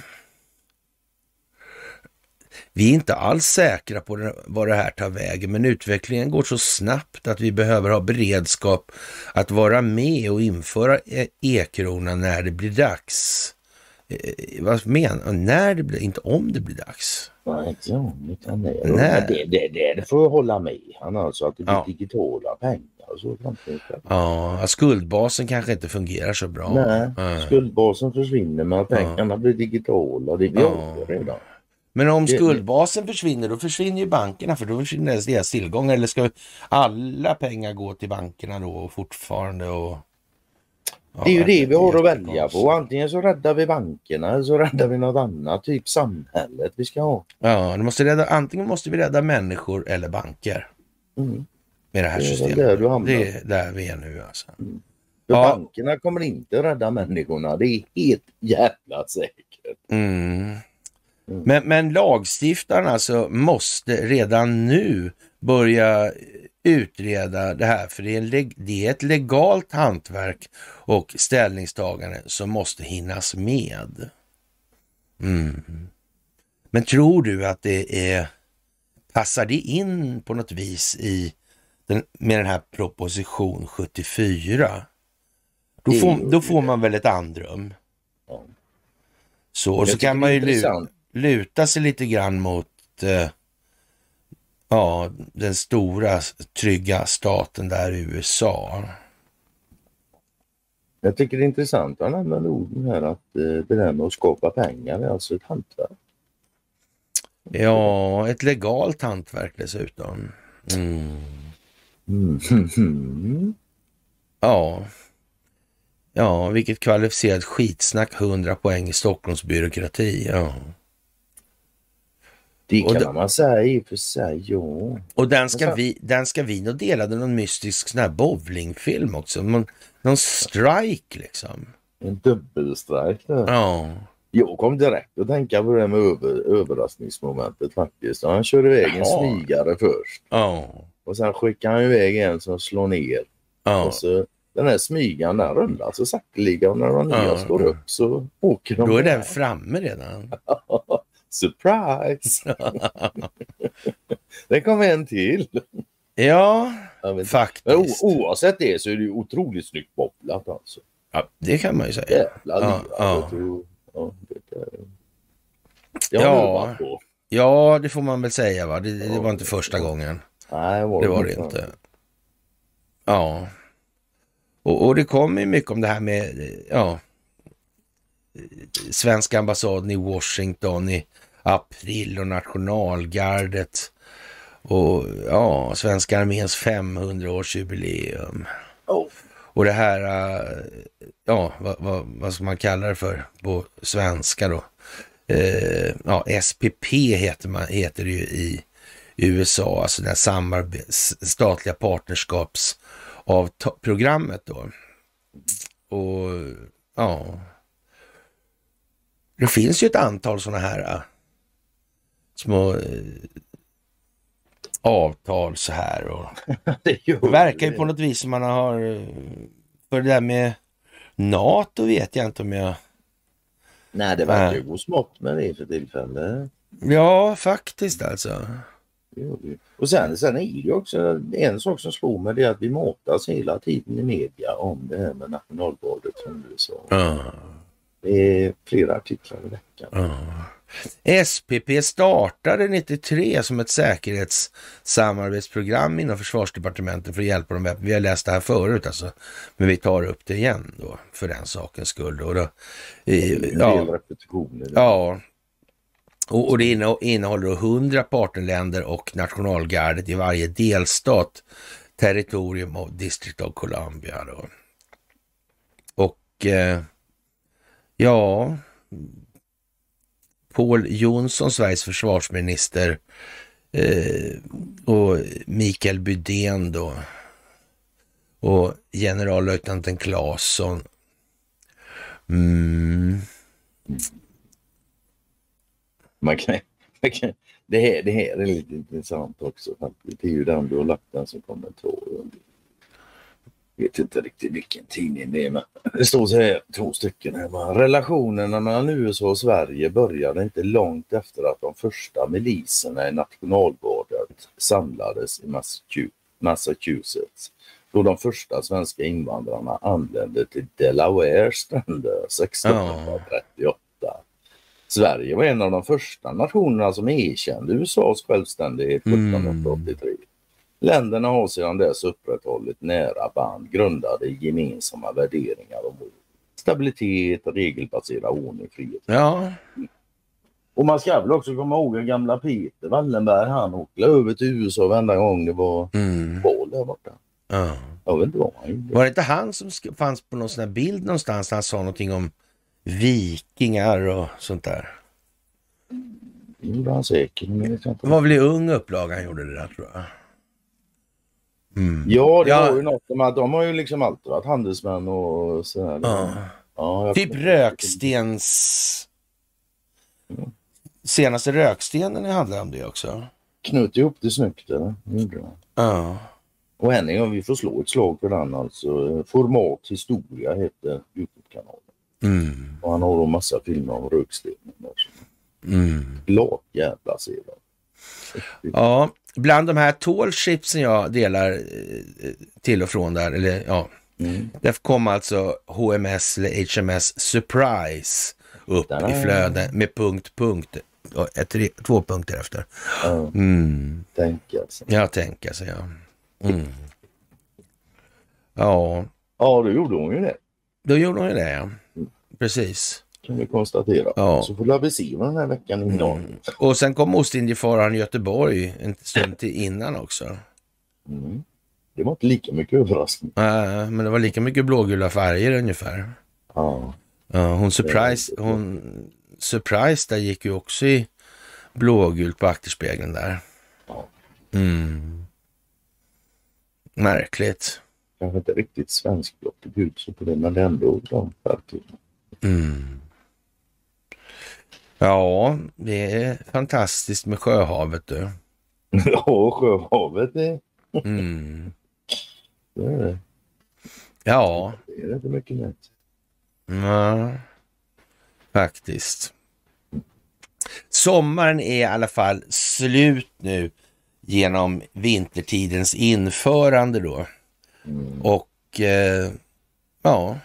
Vi är inte alls säkra på vad det här tar vägen, men utvecklingen går så snabbt att vi behöver ha beredskap att vara med och införa e- e-kronan när det blir dags. Eh, vad menar När det blir, inte om det blir dags. Utan det. Det, det, det, får jag hålla med han alltså att det blir Ja. digitala pengar så framtiden. Ja, skuldbasen kanske inte fungerar så bra. Nej, Nej. skuldbasen försvinner men pengarna blir digitala. Det vi Ja. redan. Men om Det- skuldbasen försvinner, då försvinner ju bankerna för då försvinner deras tillgångar. Eller ska alla pengar gå till bankerna då fortfarande? Och, Ja, Det är ju det vi har att välja på. Antingen så räddar vi bankerna eller så räddar vi något annat. Typ samhället vi ska ha. Ja, måste rädda, antingen måste vi rädda människor eller banker Mm. Med det här Det är systemet. där du hamnar. Det är där vi är nu alltså. För Ja. bankerna kommer inte rädda människorna. Det är helt jävla säkert. Mm. Men, men lagstiftaren alltså måste redan nu börja utreda det här, för det är, det är ett legalt hantverk och ställningstagande som måste hinnas med. Mm. Men tror du att det är, passar det in på något vis i den, med den här proposition 74? Då får, då får man väl ett andrum. Ja. Så, och så kan man ju luta sig lite grann mot eh, ja, den stora trygga staten där i USA. Jag tycker det är intressant att han använder orden här att eh, det där med att skapa pengar är alltså ett hantverk. Ja, ett legalt hantverk dessutom. Mm. Mm. Ja. Ja, vilket kvalificerat skitsnack 100 poäng i Stockholms byråkrati. Ja. Det kan man säga i och för sig, ja. Och den ska, vi, den ska vi nog dela med någon mystisk sån här bowlingfilm också. Någon, någon strike liksom. En dubbelstrejk där. Ja. Jag kom direkt att tänka på det med över, överraskningsmomentet faktiskt. Han kör iväg en smygare först Ja. Och sen skickar han iväg en som slår ner. Ja. Och så, den här smygaren den rullar så sakteliga och när de nya Ja. står upp så åker de. Då är den framme redan. Surprise! det kom en till. Ja, faktiskt. Oavsett det så är det ju otroligt snyggt bobblat alltså. Ja, det kan man ju säga. Jävla Ja, ja. och- ja, det, det, har Ja. på. Ja, det får man väl säga va. Det, det var inte första gången. Nej, Det var det inte. Ja. Och, och det kommer ju mycket om det här med, ja, svenska ambassaden i Washington i april och nationalgardet och ja, svenska arméns 500-årsjubileum. Oh. Och det här, ja, vad, vad, vad ska man kalla det för på svenska då? Eh, ja, SPP heter, man, heter det ju i USA, alltså det här samarbets, statliga partnerskapsprogrammet då. Och ja, det finns ju ett antal sådana här äh, små eh, avtal så här och det verkar ju på något vis som man har... eh, För det där med NATO vet jag inte om jag... Nej, det verkar ju gå smått med det för tillfället. Ja, faktiskt alltså. Och sen, sen är det ju också en sak som slår mig det är att vi matas hela tiden i media om det här med nationalgardet som du sa. Ja, Det är flera artiklar i veckan. ja. SPP startade 93 som ett säkerhetssamarbetsprogram inom försvarsdepartementet för att hjälpa dem. Vi har läst det här förut alltså, men vi tar upp det igen då för den sakens skull. Och då, i, ja, repetitioner. Ja, och, och det innehåller då 100 partnerländer och nationalgardet i varje delstat, territorium och District of Columbia. Då. Och eh, ja, Paul Jonsson, Sveriges försvarsminister eh, och Mikael Bydén då och generallöjtnanten Claesson. Mm. Man kan, man kan, det, här, det här är lite intressant också. Det är ju den du har lagt den som kommentar. Jag vet inte riktigt vilken tidning det är men det står så här två stycken här. va. Relationerna mellan USA och Sverige började inte långt efter att de första miliserna i nationalgardet samlades i Massachu- Massachusetts. Då de första svenska invandrarna anlände till Delawares stränder 1638. Sverige var en av de första nationerna som erkände USAs självständighet Mm. 1783. Länderna har sedan dess upprätthållit nära band grundade i gemensamma värderingar och mål. Stabilitet, regelbaserad ordning, frihet. Ja, Och man ska väl också komma ihåg att gamla Peter Wallenberg han åkte över till USA varenda gång det var mm. val där borta. ja. Jag vet inte vad han gjorde. Var det inte han som fanns på någon sån här bild någonstans? Han sa någonting om vikingar och sånt där. Det gjorde han säkert. Men. Det var väl i ung upplaga han gjorde det där tror jag. Mm. Ja, det Ja. var ju något med att de har ju liksom alltid varit handelsmän och sådär. Ja. Ja, Typ rökstens... Senaste rökstenen handlar om det också. Knöt ihop det snyggt eller? Det. Ja. Och en gång, vi får slå ett slag för den alltså. Format historia heter Youtube-kanalen. Mm. Och han har då massa filmer om rökstenen. Mm. Jävla sedan. Ja, bland de här tålchipsen jag delar eh, till och från där, eller ja, Mm. där kom alltså HMS eller HMS Surprise upp Där. i flöde med punkt, punkt. Ett, tre, två punkter efter. Ja, Mm. tänk alltså. Jag tänker så ja. Mm. Ja, Ja, då gjorde hon ju det. då gjorde hon ju det ja. Precis. Kan vi konstatera. Ja. Så får vi se vad den här veckan innehåller. Mm. Och sen kom Ostindiefararen Göteborg en stund till innan också. Mm. Det var inte lika mycket överraskning. Äh, men det var lika mycket blågula färger ungefär. Ja. Ja, hon surprise, hon surprise där gick ju också i blågult på akterspegeln där. Ja. Mm. Märkligt. Kanske inte riktigt svenskblocket ut så på det men det är ändå de färgtonerna. Mm. Ja, det är fantastiskt med Sjöhavet du. Ja, Sjöhavet det, Mm. det är det. Ja, Det är inte mycket mer. ja, faktiskt. Sommaren är i alla fall slut nu genom vintertidens införande då. Mm. Och eh, ja,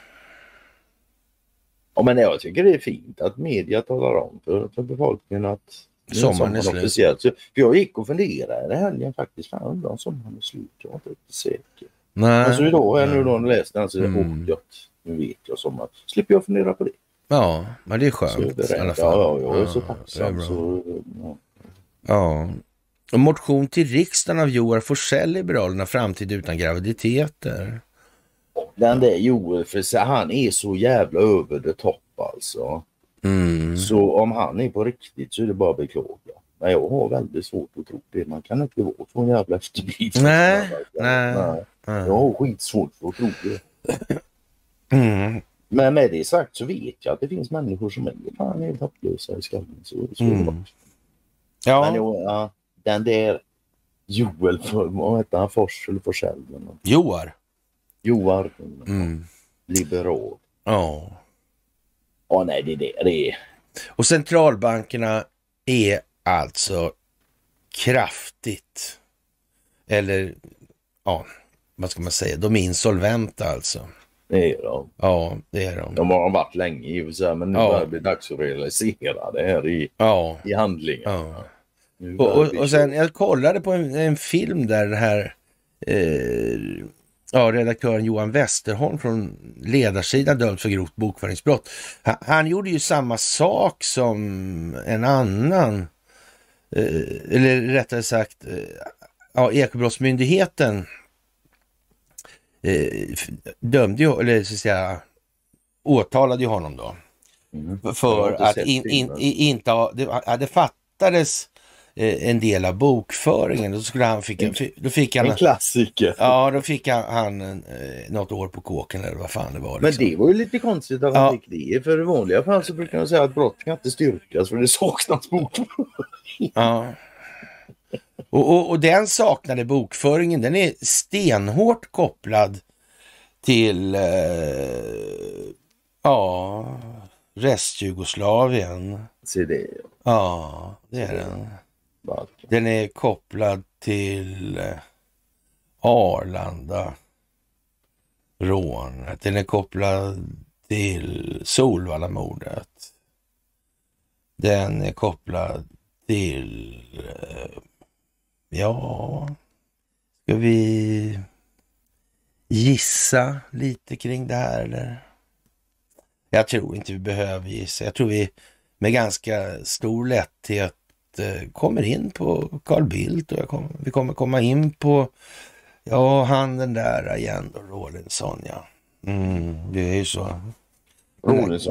Ja, men jag tycker det är fint att media talar om för, för befolkningen att Sommaren är slut. officiellt. Så, för jag gick och funderade i helgen faktiskt. Fan, undrar om sommaren är slut. Jag var inte riktigt säker. nej. Men så idag är nu då när jag läste den så Mm. mm. oh, gött, nu vet jag sommar. Slipper jag fundera på det. Ja, men det är Så skönt det i alla fall. Ja, ja, jag är så det är tacksam. Så, ja. Ja. Och motion till riksdagen av Joar Forsell, Liberalerna, framtid utan graviditeter. Den där Joel, för han är så jävla över the top alltså. Mm. Så om han är på riktigt så är det bara att beklaga. Men jag har väldigt svårt att tro det. Man kan inte vara så jävla efterbliven. Nej, nej. nej. Jag har skitsvårt för att tro det. Mm. Men med det sagt så vet jag att det finns människor som är fan helt hopplösa i skallen. Så, så Mm. bara. Men Ja, jo, ja, den där Joel, vad heter han? Fors eller Forsell? Joar. Joar, Mm. liberal. Ja. Ja, nej, det är det. det är. Och centralbankerna är alltså kraftigt, eller ja, vad ska man säga, de är insolventa alltså. Det är de. Ja, det är de. De har varit länge i och för sig, men nu Ja. börjar det bli dags att realisera det här i, Ja. i handlingen. ja. Och, och, och sen, jag kollade på en, en film där det här eh, ja, redaktören Johan Westerholm från ledarsidan dömd för grovt bokföringsbrott. Han, han gjorde ju samma sak som en annan, eh, eller rättare sagt, eh, ja, Ekobrottsmyndigheten eh, dömde ju, eller så att säga, åtalade ju honom då Mm. För att in, in, filmen. i- inte ha, det, det fattades en del av bokföringen. Då, skulle han fick, då fick han... En klassiker. Ja, då fick han, han eh, något år på kåken eller vad fan det var. Men Liksom. det var ju lite konstigt att han Ja. fick det. För i vanliga fall så brukar man säga att brott kan inte styrkas för det saknas bokföring. Ja. Och, och, och den saknade bokföringen, den är stenhårt kopplad till eh, ja, restjugoslavien. Se det. Ja, det är den. Den är kopplad till eh, Arlanda rånet. Den är kopplad till Solvallamordet. Den är kopplad till, eh, ja, ska vi gissa lite kring det här eller? Jag tror inte vi behöver gissa. Jag tror vi med ganska stor lätthet kommer in på Carl Bildt och jag kommer, vi kommer komma in på, ja, han den där igen då, Rawlinson ja. Mm, det är ju så.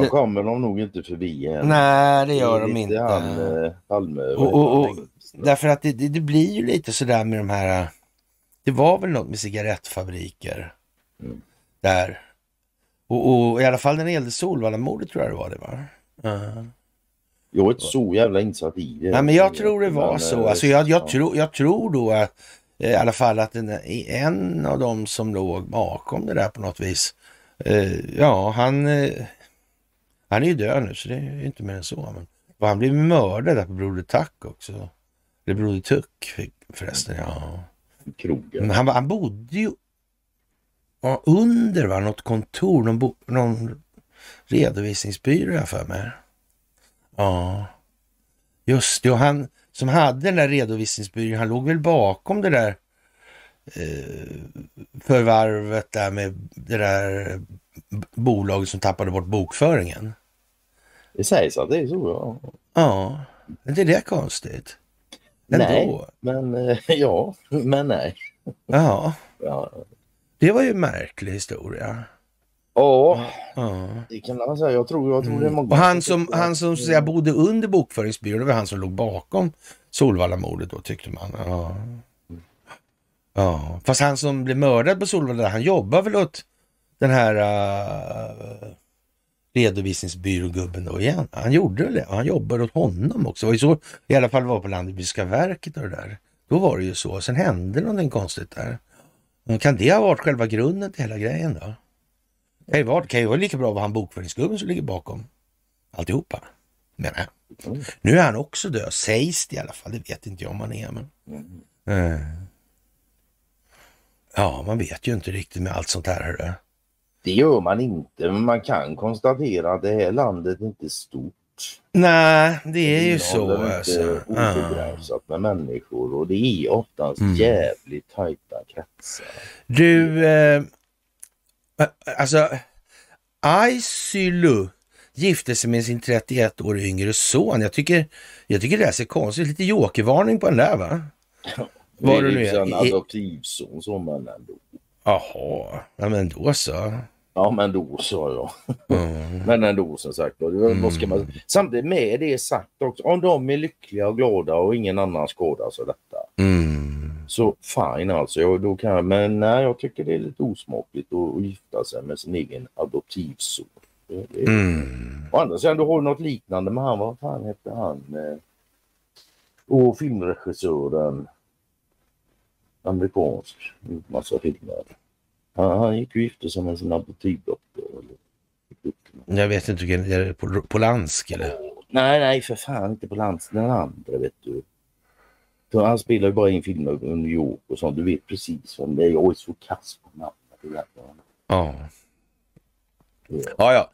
Det- kommer de nog inte förbi än. Nej, det gör är de inte. Han, eh, Palme. Och- och- och- Därför att det, det, det blir ju lite sådär med de här, det var väl något med cigarettfabriker Mm. där. Och, och i alla fall när det gällde Solvallamordet tror jag det var det va? Ja. Jag är inte så jävla insatt i det. Nej, men jag tror det var Men, så. eh, Alltså jag, jag, ja. tror, jag tror då att eh, i alla fall att den, en av dem som låg bakom det där på något vis. Eh, ja, han, eh, han är ju död nu så det är ju inte mer än så. Men, och han blev mördad där på Broder Tack också. Eller Broder Tuck förresten. Ja. Krogen. Han, han bodde ju ja, under va? något kontor, någon, bo, någon redovisningsbyrå jag för mig. Ja, just det. Och han som hade den där redovisningsbyrån, han låg väl bakom det där eh, förvarvet där med det där b- bolaget som tappade bort bokföringen. Det sägs att det är så, ja. Ja, är inte det konstigt? Ändå. Nej, men eh, ja, men nej. Ja, Ja, det var ju en märklig historia. Ja det kan man säga. Jag tror, jag tror det är många Mm. Och han som, han som så att säga, bodde under bokföringsbyrån, det var han som låg bakom Solvallamordet då tyckte man. Ja. ja. Fast han som blev mördad på Solvalla, han jobbar väl åt den här uh, redovisningsbyrågubben då igen. Han gjorde det. Han jobbade åt honom också. Det var ju så i alla fall var på Landbyska verket och det där. Då var det ju så. Sen hände någonting konstigt där. Kan det ha varit själva grunden till hela grejen då? Det kan ju vara lika bra vara han bokföringsgubben som ligger bakom alltihopa. Menar jag. Mm. Nu är han också död, sägs det i alla fall. Det vet inte jag om han är. Men... Mm. Ja, man vet ju inte riktigt med allt sånt här. Hörru. Det gör man inte, men man kan konstatera att det här landet inte är stort. Nej, det är ju så. Alltså. Obegränsat med människor och det är oftast Mm. jävligt tajta kretsar. Du, eh, alltså Aisulu gifte sig med sin 31 år yngre son. Jag tycker, jag tycker det här ser konstigt Lite jokervarning på den där va? Var det nu är en adoptivson som men ändå. Jaha, ja, men då så. Ja men då sa jag. Mm. Men ändå som sagt. då, Vad ska man... Samtidigt med det sagt också. Om de är lyckliga och glada och ingen annan skadas av detta. Mm. Så fine alltså. Jag, då kan jag, men nej, jag tycker det är lite osmakligt att, att gifta sig med sin egen adoptivson. Mm. Å andra sidan, du har något liknande med han, vad fan hette han? Eh, och filmregissören. Amerikansk. gjort Massa filmer. Han, han gick ju gifte sig med sin adoptivdotter. Jag vet inte, är det Pol- Polansk eller? Nej, nej för fan inte på lands den andra vet du. För han spelar ju bara in filmer i New York och sånt. Du vet precis vem det är. Jag är så kass på namnet. Där. Ja. Ja. Ja, ja.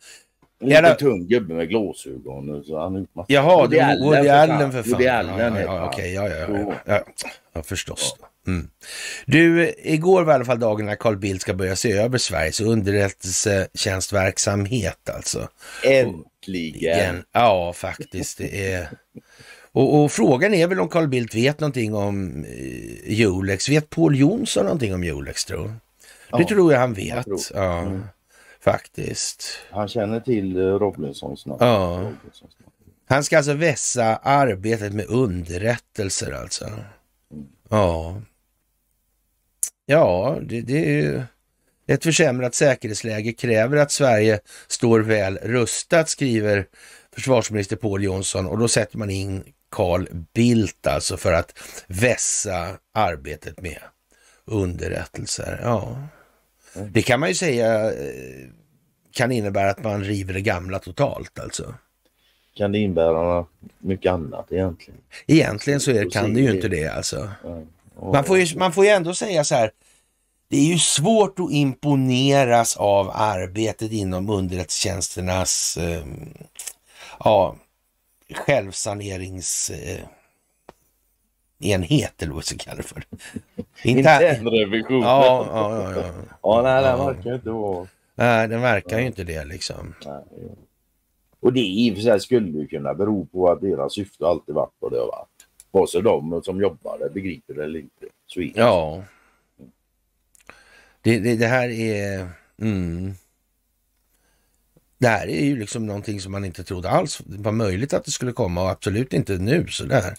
Liten tung gubbe med glasögon. Så han massa- Jaha, Woody det Allen, var Woody. Allen för fan. Woody Ja, Allen ja, ja, okej, ja, ja, ja, Så. ja, ja, förstås. Mm. Du, igår var i alla fall dagen när Carl Bildt ska börja se över Sveriges underrättelsetjänstverksamhet alltså. Äntligen! Igen. Ja, faktiskt. Det är... Och, och frågan är väl om Carl Bildt vet någonting om eh, Jolex. Vet Paul Jonsson någonting om Jolex tror Det Ja, tror jag han vet. tror. Ja, Mm. faktiskt. Han känner till uh, Robinsons namn. Ja. Robinsons namn. Han ska alltså vässa arbetet med underrättelser alltså. Ja. Ja, det, det är ett försämrat säkerhetsläge kräver att Sverige står väl rustat, skriver försvarsminister Pål Jonsson och då sätter man in Carl Bildt alltså för att vässa arbetet med underrättelser. Ja, Mm. det kan man ju säga eh, kan innebära att man river det gamla totalt alltså. Kan det innebära mycket annat egentligen? Egentligen så är, kan det ju inte det alltså. Man får, ju, man får ju ändå säga så här, det är ju svårt att imponeras av arbetet inom underrättelsetjänsternas eh, ja, självsanerings... Eh, enhet eller vad vi ska kalla det för. Intern... Internrevision. Ja, ja, ja, ja. ja, nej, det Ja. verkar inte vara... Nej, den verkar ju inte det liksom. Nej. Och det i och för sig skulle ju kunna bero på att deras syfte alltid varit vad det har varit. Vare sig de som jobbar där begriper det eller inte. Så det. Ja. Det, det, det här är... Mm. Det här är ju liksom någonting som man inte trodde alls var möjligt att det skulle komma och absolut inte nu sådär.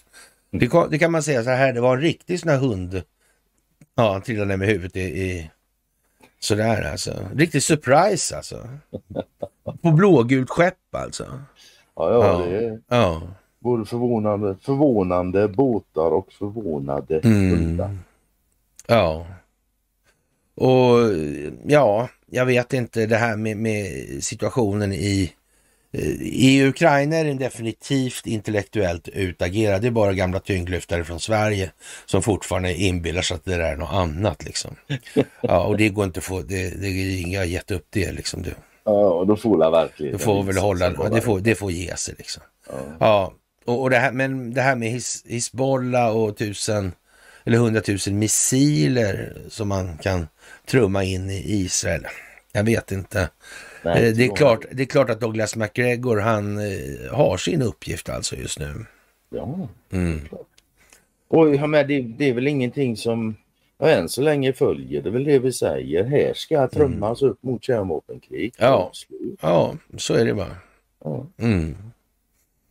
Det, kom- det kan man säga så här, det var en riktig sån här hund. Ja, han trillade ner med huvudet i, i sådär alltså. Riktig surprise alltså. På blågult skepp alltså. Ja, ja, Ja. det är Ja. både förvånande, förvånande båtar och förvånade Mm. hundar. Ja. Och ja, jag vet inte det här med, med situationen i i Ukraina är den definitivt intellektuellt utagerad. Det är bara gamla tyngdlyftare från Sverige som fortfarande inbillar sig att det där är något annat. Liksom. Ja, och det går inte att få, det, det, jag har gett upp det. Liksom. Det, Ja, och då får la verkligheten det får väl hålla, det får, det får ge sig. Liksom. Ja. Ja, och, och det här, men det här med his, Hizbollah och tusen eller hundratusen missiler som man kan trumma in i Israel. Jag vet inte. Nej, Eh, det, är klart, det är klart att Douglas McGregor han eh, har sin uppgift alltså just nu. Ja. Mm. Och ja, men det, det är väl ingenting som ja, än så länge följer. Det är väl det vi säger. Här ska trummas upp mot kärnvapenkrig. Mm. Ja. Ja, så är det bara. Ja. Mm.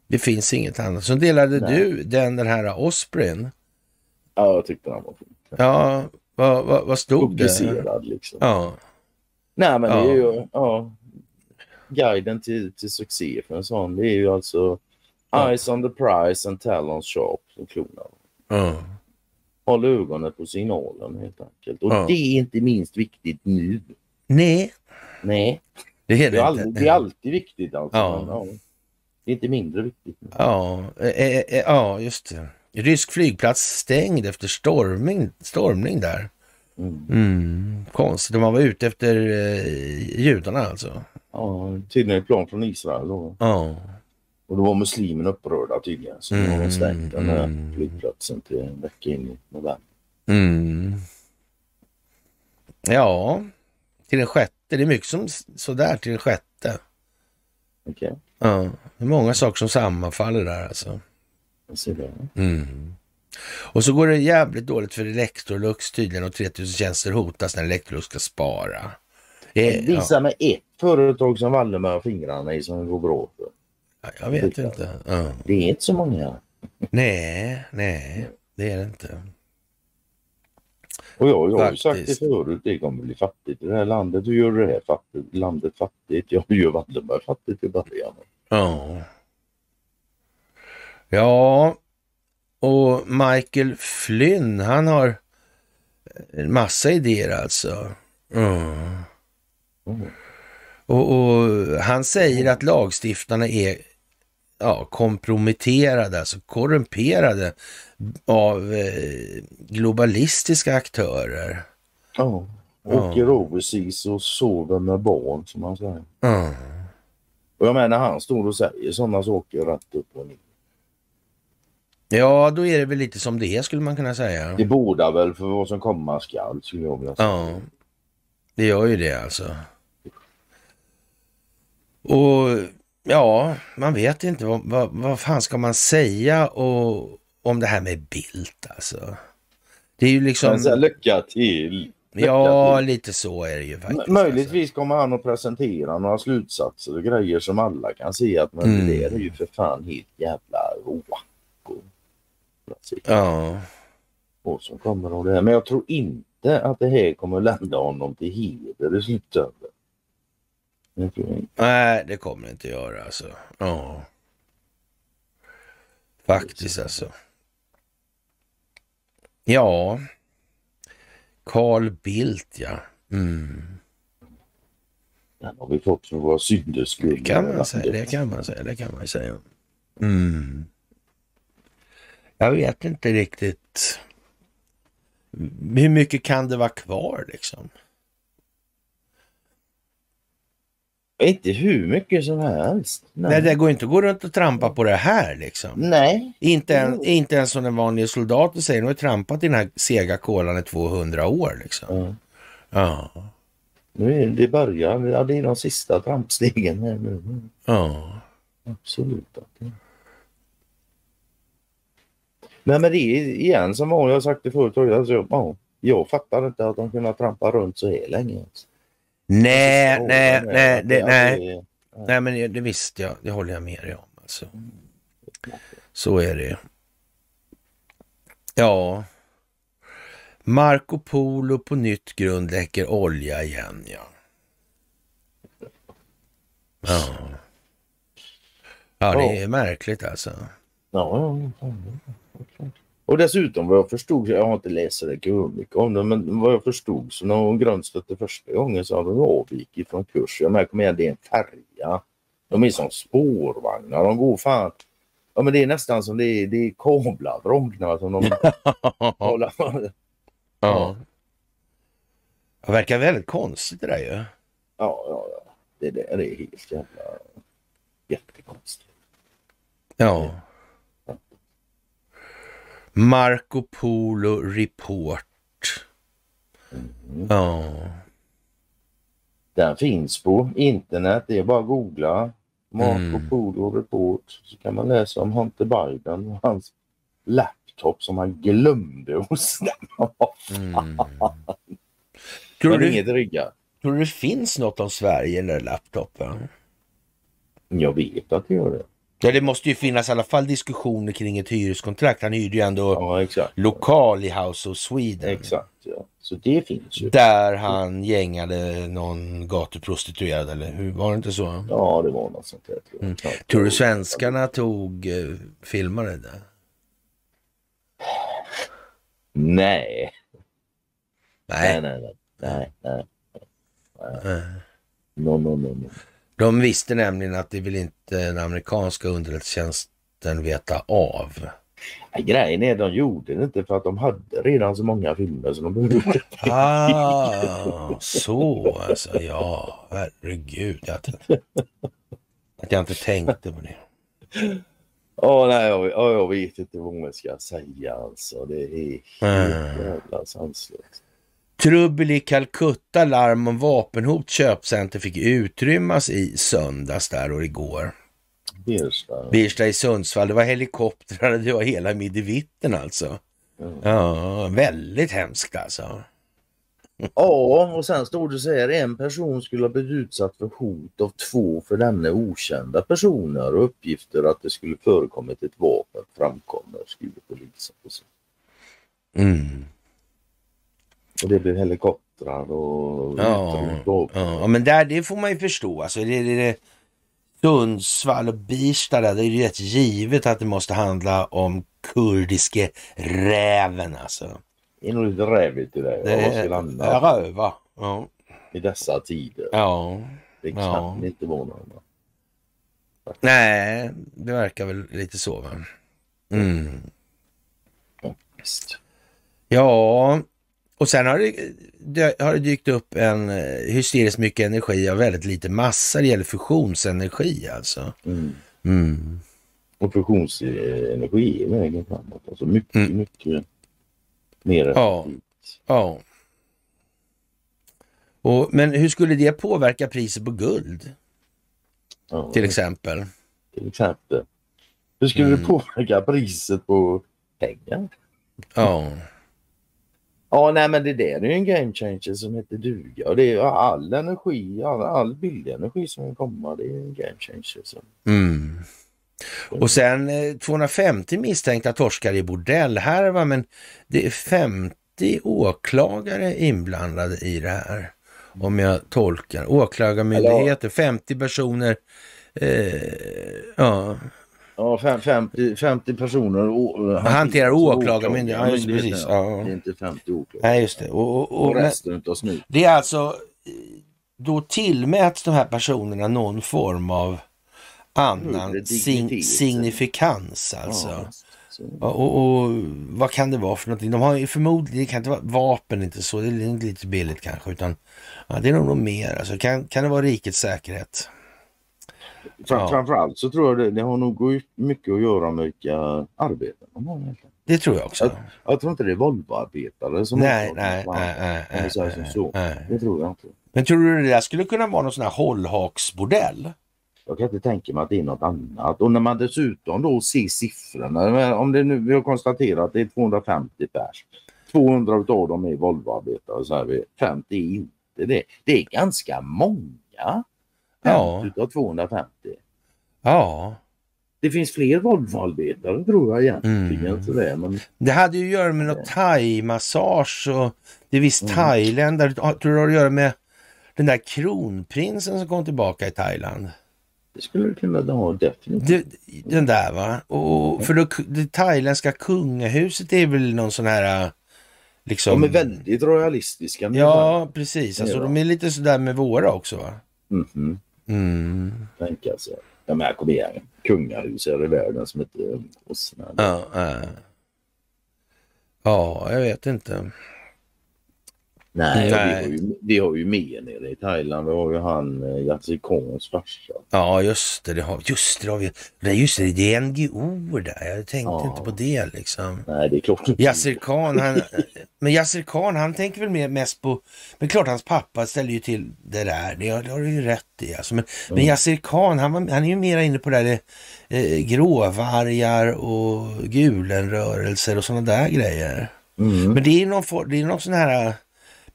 Det finns inget annat. Så delade Nej. du den, den här Osprey. ja, jag tyckte den var fin. Ja, vad, vad, vad stod det? Fokuserad liksom. Ja, Nej men det Ja. är ju ja, guiden till, till succé för en sån. Det är ju alltså Ja. Eyes on the prize and talons sharp som ja, Håll ögonen på signalen helt enkelt. Och Ja. det är inte minst viktigt nu. nej, Nej, det är det är, det all, inte. det är alltid viktigt alltså. Ja. Men, ja, det är inte mindre viktigt nu. Ja, eh, eh, eh, ja, just det. Rysk flygplats stängd efter stormning, stormning där. Mm. Mm, konstigt, man var ute efter eh, judarna alltså. Ja, tydligen ett plan från Israel då. Ja, Och då var muslimerna upprörda tydligen. Så Mm, de stängt den här mm. flygplatsen till en vecka in i november. mm. ja, till den sjätte. Det är mycket som sådär till den sjätte. Okej, Ja, det är många saker som sammanfaller där alltså. Jag ser det. Mm. Och så går det jävligt dåligt för Electrolux tydligen och 3000 tjänster hotas när Electrolux ska spara. Eh, ja, Visa mig ett företag som Wallenberg har fingrarna i som går bra för. jag vet inte. Ja. Det är inte så många. Nej, nej, det är det inte. Och jag, jag har ju sagt det förut, det kommer bli fattigt i det här landet. Hur gör du det här fattigt, landet fattigt? Ja, hur gör Wallenberg fattigt i början? Ja. Ja, och Michael Flynn, han har en massa idéer alltså. Mm. Och, och han säger att lagstiftarna är ja, komprometterade, alltså korrumperade av eh, globalistiska aktörer. Ja. Ja. Åker overseas och sover med barn som man säger. Mm. Och jag menar han står och säger sådana saker rätt upp och ner. Ja, då är det väl lite som det är skulle man kunna säga. Det bådar väl för vad som komma skall skulle jag vilja säga. Ja, det gör ju det alltså. Och ja, man vet inte vad, vad, vad fan ska man säga och, om det här med Bildt alltså. Det är ju liksom... Här, lycka till. Ja, lite så är det ju faktiskt. M- Möjligtvis kommer han att presentera några slutsatser och grejer som alla kan se att men Mm. det är ju för fan helt jävla råack. Ja, Och som kommer av det här. Men jag tror inte att det här kommer att lända honom till heder i slutändan. Nej det kommer det inte göra alltså. Ja. Faktiskt alltså. Ja. Carl Bildt ja. Mm. Den har vi fått för våra synders skull. Det kan man säga, det kan man säga, det kan man säga. Mm. Jag vet inte riktigt. Hur mycket kan det vara kvar liksom? Inte hur mycket som helst. Nej, det går inte att gå runt och trampa på det här liksom. Nej. Inte, en, inte ens som den vanliga soldaten säger, nu har trampat i den här sega kolan i 200 år liksom. Ja. Ja, Nu är det början. Ja, det är de sista trampstegen här nu. ja. Absolut. det- Nej men det är igen som jag har sagt det förut. Alltså, ja, jag fattar inte att de kunnat trampa runt så här länge. Alltså. Nej, Jag nej, nej, det, nej. är- Nej, men det, det visste jag. Det håller jag med dig om. Alltså. Så är det. Ja. Marco Polo på nytt grund läcker olja igen, ja. Ja. Ja, det är märkligt alltså. Ja, ja. Och dessutom vad jag förstod, jag har inte läst så mycket om det, men vad jag förstod så när hon grundstötte första gången så hade hon avvikit från kurs. Jag märker med det är en färja. De är som spårvagnar, de går fan. Ja men det är nästan som det är, det är kablar, som de håller. Ja. Det verkar väldigt konstigt det där ju. Ja, ja, ja. Det, det, det är helt jävla jättekonstigt. Ja. Marco Polo Report. Ja. Den finns på internet. Det är bara att googla Marco Mm. Polo Report så kan man läsa om Hunter Biden och hans laptop som han glömde av. Mm. Tror, du, inget tror du det finns något om Sverige i den där laptopen? Jag vet att det gör det. Ja, det måste ju finnas i alla fall diskussioner kring ett hyreskontrakt. Han hyrde ju ändå Ja, lokal i House of Sweden. Exakt, ja. Så det finns ju. Där han gängade någon gatuprostituerad eller hur var det inte så? Ja, det var något sånt där. Tror. Mm. Tror du svenskarna tog, eh, filmade det? Nej. Nej. Nej, nej, nej. Nej, nej. No, no, no, no. De visste nämligen att det vill inte den amerikanska underrättelsetjänsten veta av. Grejen är de gjorde det inte för att de hade redan så många filmer så de behövde Ah, så alltså. Ja, herregud. Jag, att jag inte tänkte på det. Ja, nej, jag, ja, jag vet inte vad man ska säga alltså. Det är helt Mm. jävla sanslöst. Trubbel i Calcutta, larm om vapenhot, köpcenter fick utrymmas i söndags där och igår. Birsta. Birsta i Sundsvall, det var helikoptrar, det var hela midevitten alltså. Mm. Ja, väldigt hemskt alltså. Ja, och sen stod det så här. En person skulle ha blivit utsatt för hot av två för denne okända personer och uppgifter att det skulle förekommit ett vapen framkommer, skriver polisen. Mm. Och det blev helikoptrar och Ja, ja, men där, det får man ju förstå. Alltså, det, det, det, Sundsvall och Birsta, där, det är ju rätt givet att det måste handla om kurdiske räven alltså. Det är nog lite rävigt i det. Det röva. Ja. i dessa tider. ja. Det kan Ja. inte annan. Nej, det verkar väl lite så va. Mm. Ja, och sen har det, har det dykt upp en eh, hysteriskt mycket energi av väldigt lite massa. Det gäller fusionsenergi alltså. Mm. Mm. Och fusionsenergi är vägen framåt. Alltså mycket, Mm. mycket mer Ja. Ja. Och, men hur skulle det påverka priset på guld Ja, till exempel? till exempel. Hur skulle Mm. det påverka priset på pengar? Ja. Ja, nej men det där är ju en game changer som heter duga. Och det är all energi, all, all billig energi som kan komma, det är en game changer. Så. Mm. Och sen eh, 250 misstänkta torskar i bordellhärva, men det är 50 åklagare inblandade i det här. Om jag tolkar. Åklagarmyndigheter, 50 personer. Eh, ja. Ja, fem- 50, 50 personer å- Hanterar åklagarmyndigheten. Ja, just precis. ja. Det är inte 50 åklagare. Nej, just det. Och, och, Och och, resten utav snut. det är alltså, då tillmäts de här personerna någon form av annan dignitet. signifikans alltså. Ja. Ja, Och, och vad kan det vara för någonting? De har ju förmodligen, det kan inte vara vapen, inte så, det är lite billigt kanske, utan ja, det är nog något mer. Alltså, kan, kan det vara rikets säkerhet? Fram, Ja. Framförallt så tror jag det, det har nog mycket att göra med vilka arbeten de har. egentligen. Det tror jag också. Jag tror inte det är Volvoarbetare som Nej, nej, nej, nej, säger som nej, så. nej. Det tror jag inte. Men tror du det där skulle kunna vara någon sån här hållhaksbordell? Jag kan inte tänka mig att det är något annat. Och när man dessutom då ser siffrorna. Om det nu, vi har konstaterat att det är 250 pers. 200 av dem är Volvoarbetare. Så här, vi- 50 är inte det. Det är ganska många. 50 Ja. utav 250. Ja, Det finns fler Volvoarbetare tror jag egentligen. Mm. Så det, är, men det hade ju att göra med något thai-massage och det är visst Mm. thailändare. Tror du det har att göra med den där kronprinsen som kom tillbaka i Thailand? det skulle det kunna ha definitivt. Det, den där va? Och, för då, det thailändska kungahuset är väl någon sån här liksom... De är väldigt royalistiska. Ja, precis. Alltså, de är lite sådär med våra också va? Mhm. Mm. Tänka sig. Ja men kom igen. Kungahus här i världen som heter oss. Ja, ja. ja, jag vet inte. Nej, Nej. Vi, har ju, vi har ju mer nere i Thailand. Vi har ju han eh, Yatzy Khans farsa. Ja, just det. det har, just det, har vi. Nej, just det. Det är NGO där. Jag tänkte Ja. inte på det liksom. Nej, det är klart inte. Yasser Khan, han, men Yasser Khan, han tänker väl mer, mest på... Men klart, hans pappa ställer ju till det där. Det det har du ju rätt i. Alltså. Men, men Yasser Khan, han, han är ju mer inne på det där eh, gråvargar och gulenrörelser och sådana där grejer. Mm. Men det är någon, det är någon sån här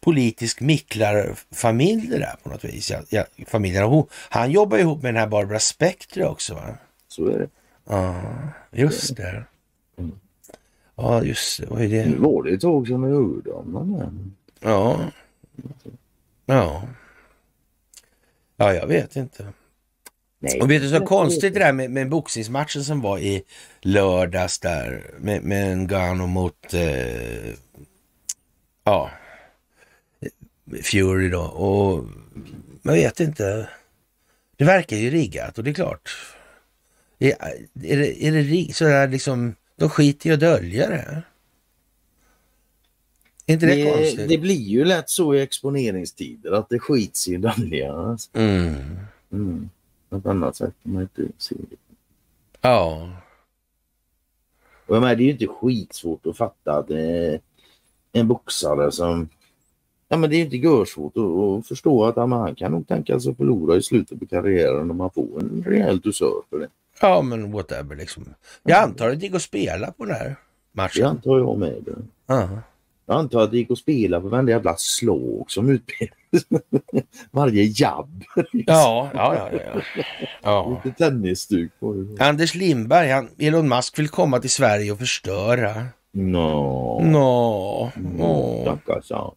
politisk micklarfamilj det där på något vis. Ja, ja, familjen. Och hon, han jobbar ihop med den här Barbara Spectre också va? Så är det. Ja, just det. Mm. Ja, just det. Vad är Nu det? var det ett tag sedan jag hörde om. Ja. Ja. Ja, jag vet inte. Nej. Och vet du så konstigt det där med, med boxningsmatchen som var i lördags där med, med Ngannou mot eh, ja, Fury då. Och jag vet inte. Det verkar ju riggat och det är klart. Är, är det, är det sådär liksom, de skiter i att dölja det. Är inte det, Det, konstigt? det blir ju lätt så i exponeringstider att det skits i dölja. Mm. Mm. Något annat sätt kan man inte se det. Ja. Och jag menar, det är ju inte skitsvårt att fatta att eh, en boxare som... Ja men det är inte görsvårt att, förstå att ja, han kan nog tänka sig att förlora i slutet på karriären om man får en rejäl dusör för det. Ja, men whatever liksom. Jag antar att det gick att spela på den här Det matchen. antar jag med. Det. Ja. Jag antar att det gick att spela på varenda jävla slag som utbildades. Varje jabb. liksom. Ja, ja, ja, ja, ja. Lite tennisstuk på det. Anders Lindberg, han, Elon Musk vill komma till Sverige och förstöra. Nå. Nå, Mm, åh, Stackars han.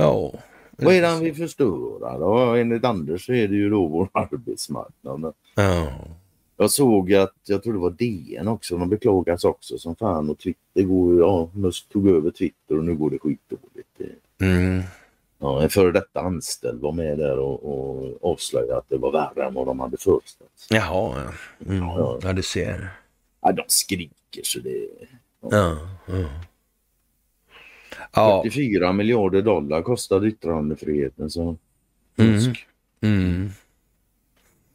Ja. Vad är det han vill förstöra då? Enligt Anders så är det ju då vår arbetsmarknad. Ja. Jag såg att, jag tror det var DN också, de beklagas också som fan och Twitter går ju, ja, Musk tog över Twitter och nu går det skitdåligt. Mm. Ja, en före detta anställd var med där och, och avslöjade att det var värre än vad de hade föreställt. Jaha, ja. Mm. ja, du ser. Ja, de skriker så det... Ja, ja. Ja, 44 miljarder dollar kostade yttrandefriheten så... Mm. Musk. mm.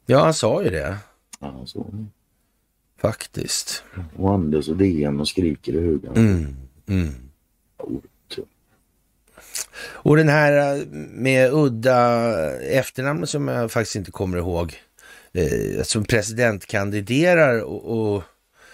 ja, han sa ju det Ja, så. faktiskt. Och Anders och DN och skriker i högen. Mm. Mm. Och den här eh, med udda efternamn som jag faktiskt inte kommer ihåg, eh, som presidentkandiderar och, och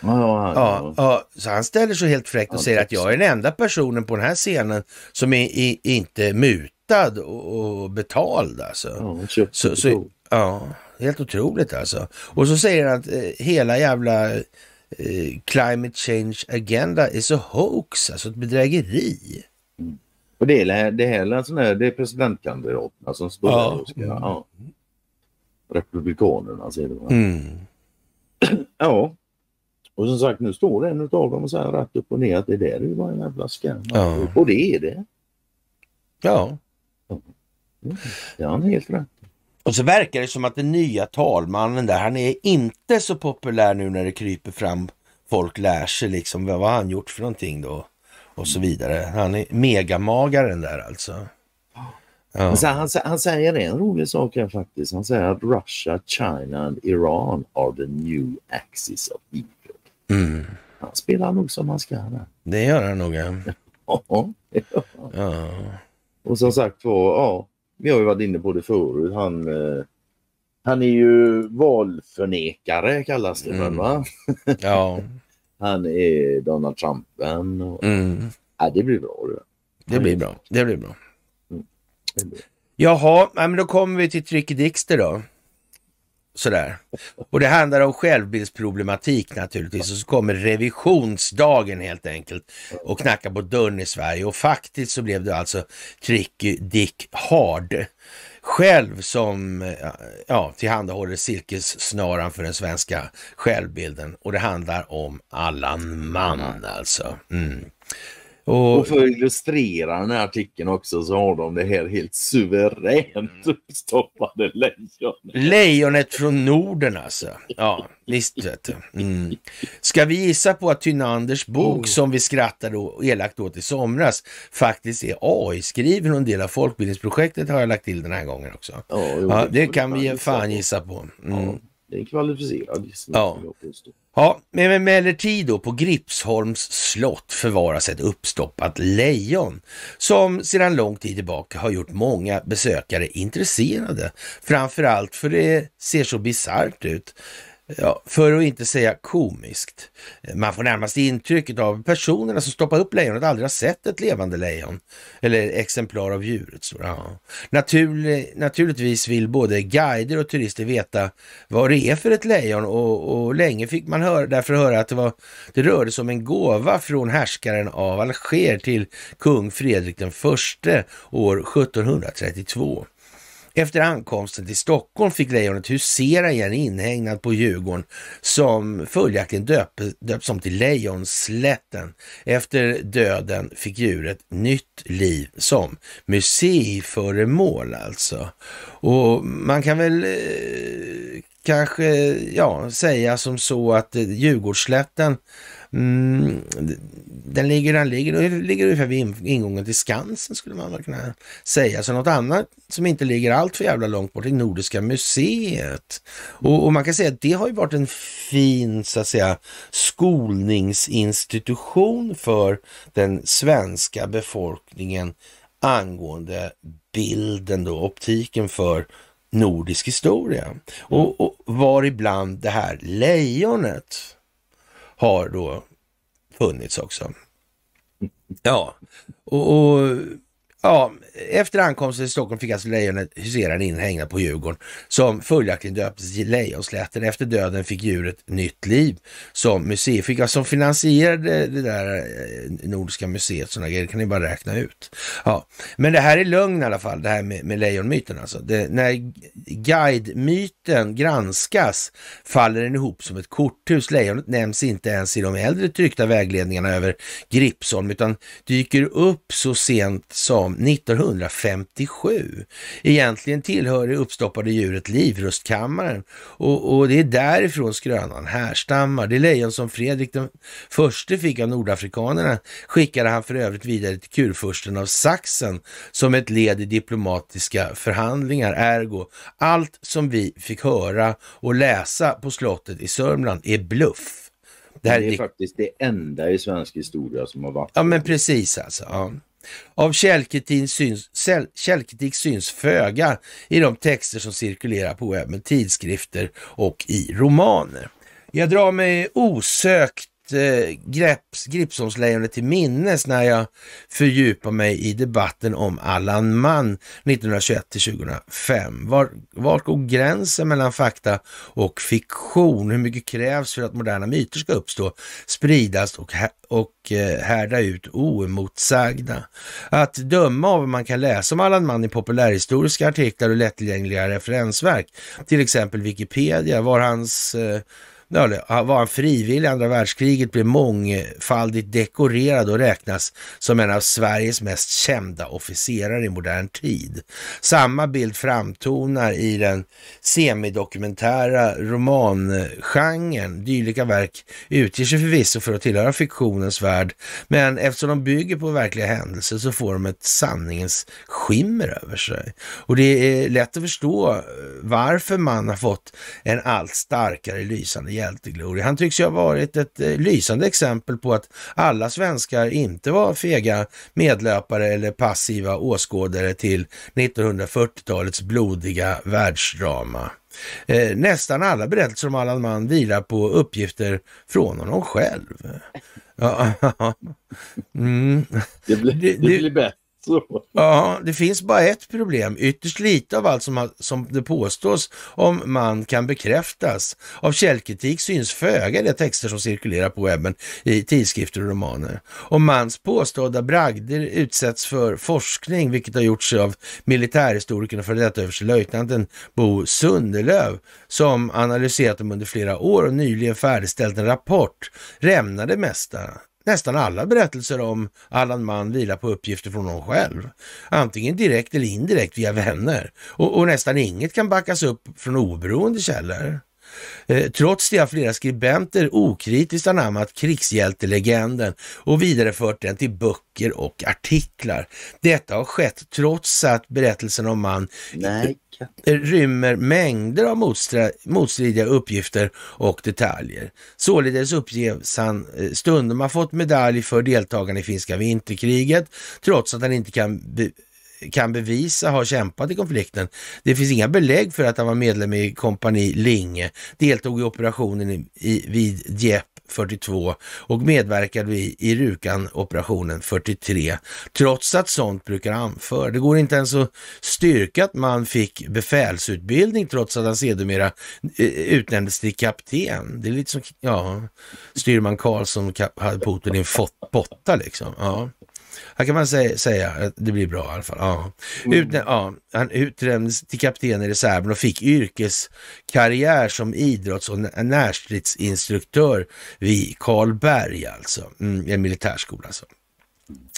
Ja, Ja, ja, så han ställer sig helt fräckt och Ja, säger att också. jag är den enda personen på den här scenen som är, i- inte mutad och, och betald alltså. ja, Så, så, ja, helt otroligt alltså. Och så säger han att eh, hela jävla eh, climate change agenda is a hoax, alltså ett bedrägeri. Och det är, det är, sån här, det är presidentkandidaterna som står Ja. där och ska... Ja. Republikanerna säger det. Mm. Ja. Och som sagt nu står en utav dem och säger rätt upp och ner att det där är ju bara en jävla skam. Ja. Och det är det. Ja, Det har han helt rätt. och så verkar det som att den nya talmannen där, han är inte så populär nu när det kryper fram. Folk lär sig liksom, vad har han gjort för någonting då? Och så vidare. Han är megamagaren där alltså. Ja. Han, han säger en rolig sak här faktiskt. Han säger att Russia, China and Iran are the new axis of evil. Mm. Han spelar nog som han ska. Det gör han nog. Ja. Ja. Ja. Och som sagt var, ja, vi har ju varit inne på det förut. Han, eh, han är ju valförnekare kallas det Mm. va? ja. Han är Donald Trump-vän. Och, Mm. ja, det blir bra det. Det blir bra. Det blir bra. Det blir- Jaha, ja, men då kommer vi till Tricky Dixter då. Sådär. Och det handlar om självbildsproblematik naturligtvis. Och så kommer revisionsdagen helt enkelt och knackar på dörren i Sverige. Och faktiskt så blev det alltså Tricky Dick Hard själv som ja, tillhandahåller silkessnaran för den svenska självbilden. Och det handlar om Allan Mann alltså. Mm. Och, Och för att illustrera den här artikeln också så har de det här helt suveränt uppstoppade lejonet. Lejonet från Norden alltså. Ja, visst vet du. Mm. Ska vi gissa på att Tynanders bok som vi skrattade och elakt åt i somras faktiskt är AI-skriven och en del av folkbildningsprojektet har jag lagt till den här gången också. Ja, jo, Ja, det får kan vi gissa fan på. gissa på. Mm. Ja, det är en kvalificerad gissning. Ja. Ja, men emellertid då på Gripsholms slott förvaras ett uppstoppat lejon som sedan lång tid tillbaka har gjort många besökare intresserade. Framförallt för det ser så bisarrt ut. Ja, för att inte säga komiskt. Eh, man får närmast intrycket av personerna som stoppar upp lejonet aldrig har sett ett levande lejon. Eller exemplar av djuret. Så, ja. Naturlig, naturligtvis vill både guider och turister veta vad det är för ett lejon och, och länge fick man höra, därför höra att det, var, det rörde sig om en gåva från härskaren av Alger till kung Fredrik den förste år 1732. Efter ankomsten till Stockholm fick lejonet husera i en inhägnad på Djurgården som följaktligen döp, döps om till Lejonslätten. Efter döden fick djuret nytt liv som museiföremål alltså. Och man kan väl eh, kanske ja, säga som så att eh, Djurgårdsslätten Mm, den ligger, den ligger, den ligger ungefär vid ingången till Skansen skulle man väl kunna säga. Så något annat som inte ligger allt för jävla långt bort är Nordiska museet. Och, och man kan säga att det har ju varit en fin så att säga skolningsinstitution för den svenska befolkningen angående bilden då, optiken för nordisk historia. Och, och var ibland det här lejonet har då funnits också. Ja, och, och ja, efter ankomsten till Stockholm fick alltså lejonet huseraren inhägnad på Djurgården som följaktligen döptes till Lejonslätten. Efter döden fick djuret nytt liv som museum. Fick som finansierade det där eh, Nordiska museet, sådana grejer kan ni bara räkna ut. Ja, men det här är lögn i alla fall, det här med, med lejonmyten alltså. Det, när guidemyten granskas faller den ihop som ett korthus. Lejonet nämns inte ens i de äldre tryckta vägledningarna över Gripsholm utan dyker upp så sent som 1957. Egentligen tillhör det uppstoppade djuret livrustkammaren och, och det är därifrån skrönan härstammar. Det lejon som Fredrik den förste fick av nordafrikanerna skickade han för övrigt vidare till kurfursten av Sachsen som ett led i diplomatiska förhandlingar. Ergo, allt som vi fick höra och läsa på slottet i Sörmland är bluff. Det här Det är är faktiskt det enda i svensk historia som har varit Ja, men precis alltså. Ja. Av källkritik syns, källkritik syns föga i de texter som cirkulerar på webben, tidskrifter och i romaner. Jag drar mig osökt eh, Gripsholmslejonet till minnes när jag fördjupar mig i debatten om Allan Mann 1921 till 2005. Var, var går gränsen mellan fakta och fiktion? Hur mycket krävs för att moderna myter ska uppstå, spridas och, och eh, härda ut oemotsagda? Att döma av vad man kan läsa om Allan Mann i populärhistoriska artiklar och lättillgängliga referensverk, till exempel Wikipedia, var hans eh, var han frivillig i andra världskriget, blev mångfaldigt dekorerad och räknas som en av Sveriges mest kända officerare i modern tid. Samma bild framtonar i den semidokumentära romangenren. Dylika verk utger sig förvisso för att tillhöra fiktionens värld, men eftersom de bygger på verkliga händelser så får de ett sanningens skimmer över sig. Och det är lätt att förstå eh, varför man har fått en allt starkare lysande hjältegloria. Han tycks ju ha varit ett eh, lysande exempel på att alla svenskar inte var fega medlöpare eller passiva åskådare till 1940-talets blodiga världsdrama. Eh, nästan alla berättelser om Allan Mann vilar på uppgifter från honom själv. mm. Det blir, det blir bättre. Så. Ja, det finns bara ett problem. Ytterst lite av allt som, som det påstås om man kan bekräftas. Av källkritik syns föga de texter som cirkulerar på webben i tidskrifter och romaner. Om mans påstådda bragder utsätts för forskning, vilket har gjorts av militärhistorikern och före detta överstelöjtnanten Bo Sundelöv, som analyserat dem under flera år och nyligen färdigställt en rapport, rämnar det mesta. Nästan alla berättelser om Allan Mann vilar på uppgifter från honom själv. Antingen direkt eller indirekt via vänner. Och, och nästan inget kan backas upp från oberoende källor. Eh, trots det har flera skribenter okritiskt anammat krigshjältelegenden och vidarefört den till böcker och artiklar. Detta har skett trots att berättelsen om man Nej. rymmer mängder av motstridiga uppgifter och detaljer. Således uppges han eh, stundom ha fått medalj för deltagande i finska vinterkriget, trots att han inte kan kan bevisa har kämpat i konflikten. Det finns inga belägg för att han var medlem i kompani Linge, deltog i operationen i, i, vid Dieppe 42 och medverkade i, i Rukan-operationen 43, trots att sånt brukar anföra. Det går inte ens att styrka att man fick befälsutbildning trots att han sedermera eh, utnämndes till kapten. Det är lite som, ja, styrman Karlsson hade Putin i en botta liksom. Ja. Här kan man säga, säga att det blir bra i alla fall. Ja. Mm. Ja, han utnämndes till kapten i reserven och fick yrkeskarriär som idrotts och närstridsinstruktör vid Karlberg, alltså, mm, en militärskola. Alltså.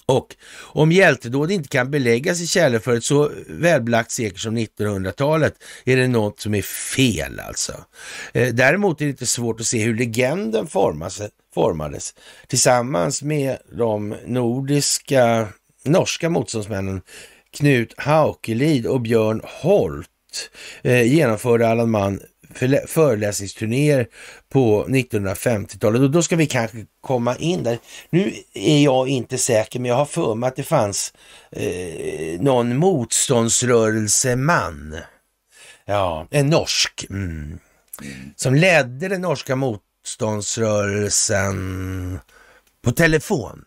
Och om hjältedåd inte kan beläggas i källor för ett så välbelagt sekel som 1900-talet är det något som är fel alltså. Eh, däremot är det inte svårt att se hur legenden formas, formades tillsammans med de nordiska, norska motståndsmännen Knut Haukelid och Björn Holt eh, genomförde Allan Mann föreläsningsturnéer på 1950-talet och då ska vi kanske komma in där. Nu är jag inte säker men jag har för mig att det fanns eh, någon motståndsrörelseman. Ja, en norsk. Mm, som ledde den norska motståndsrörelsen på telefon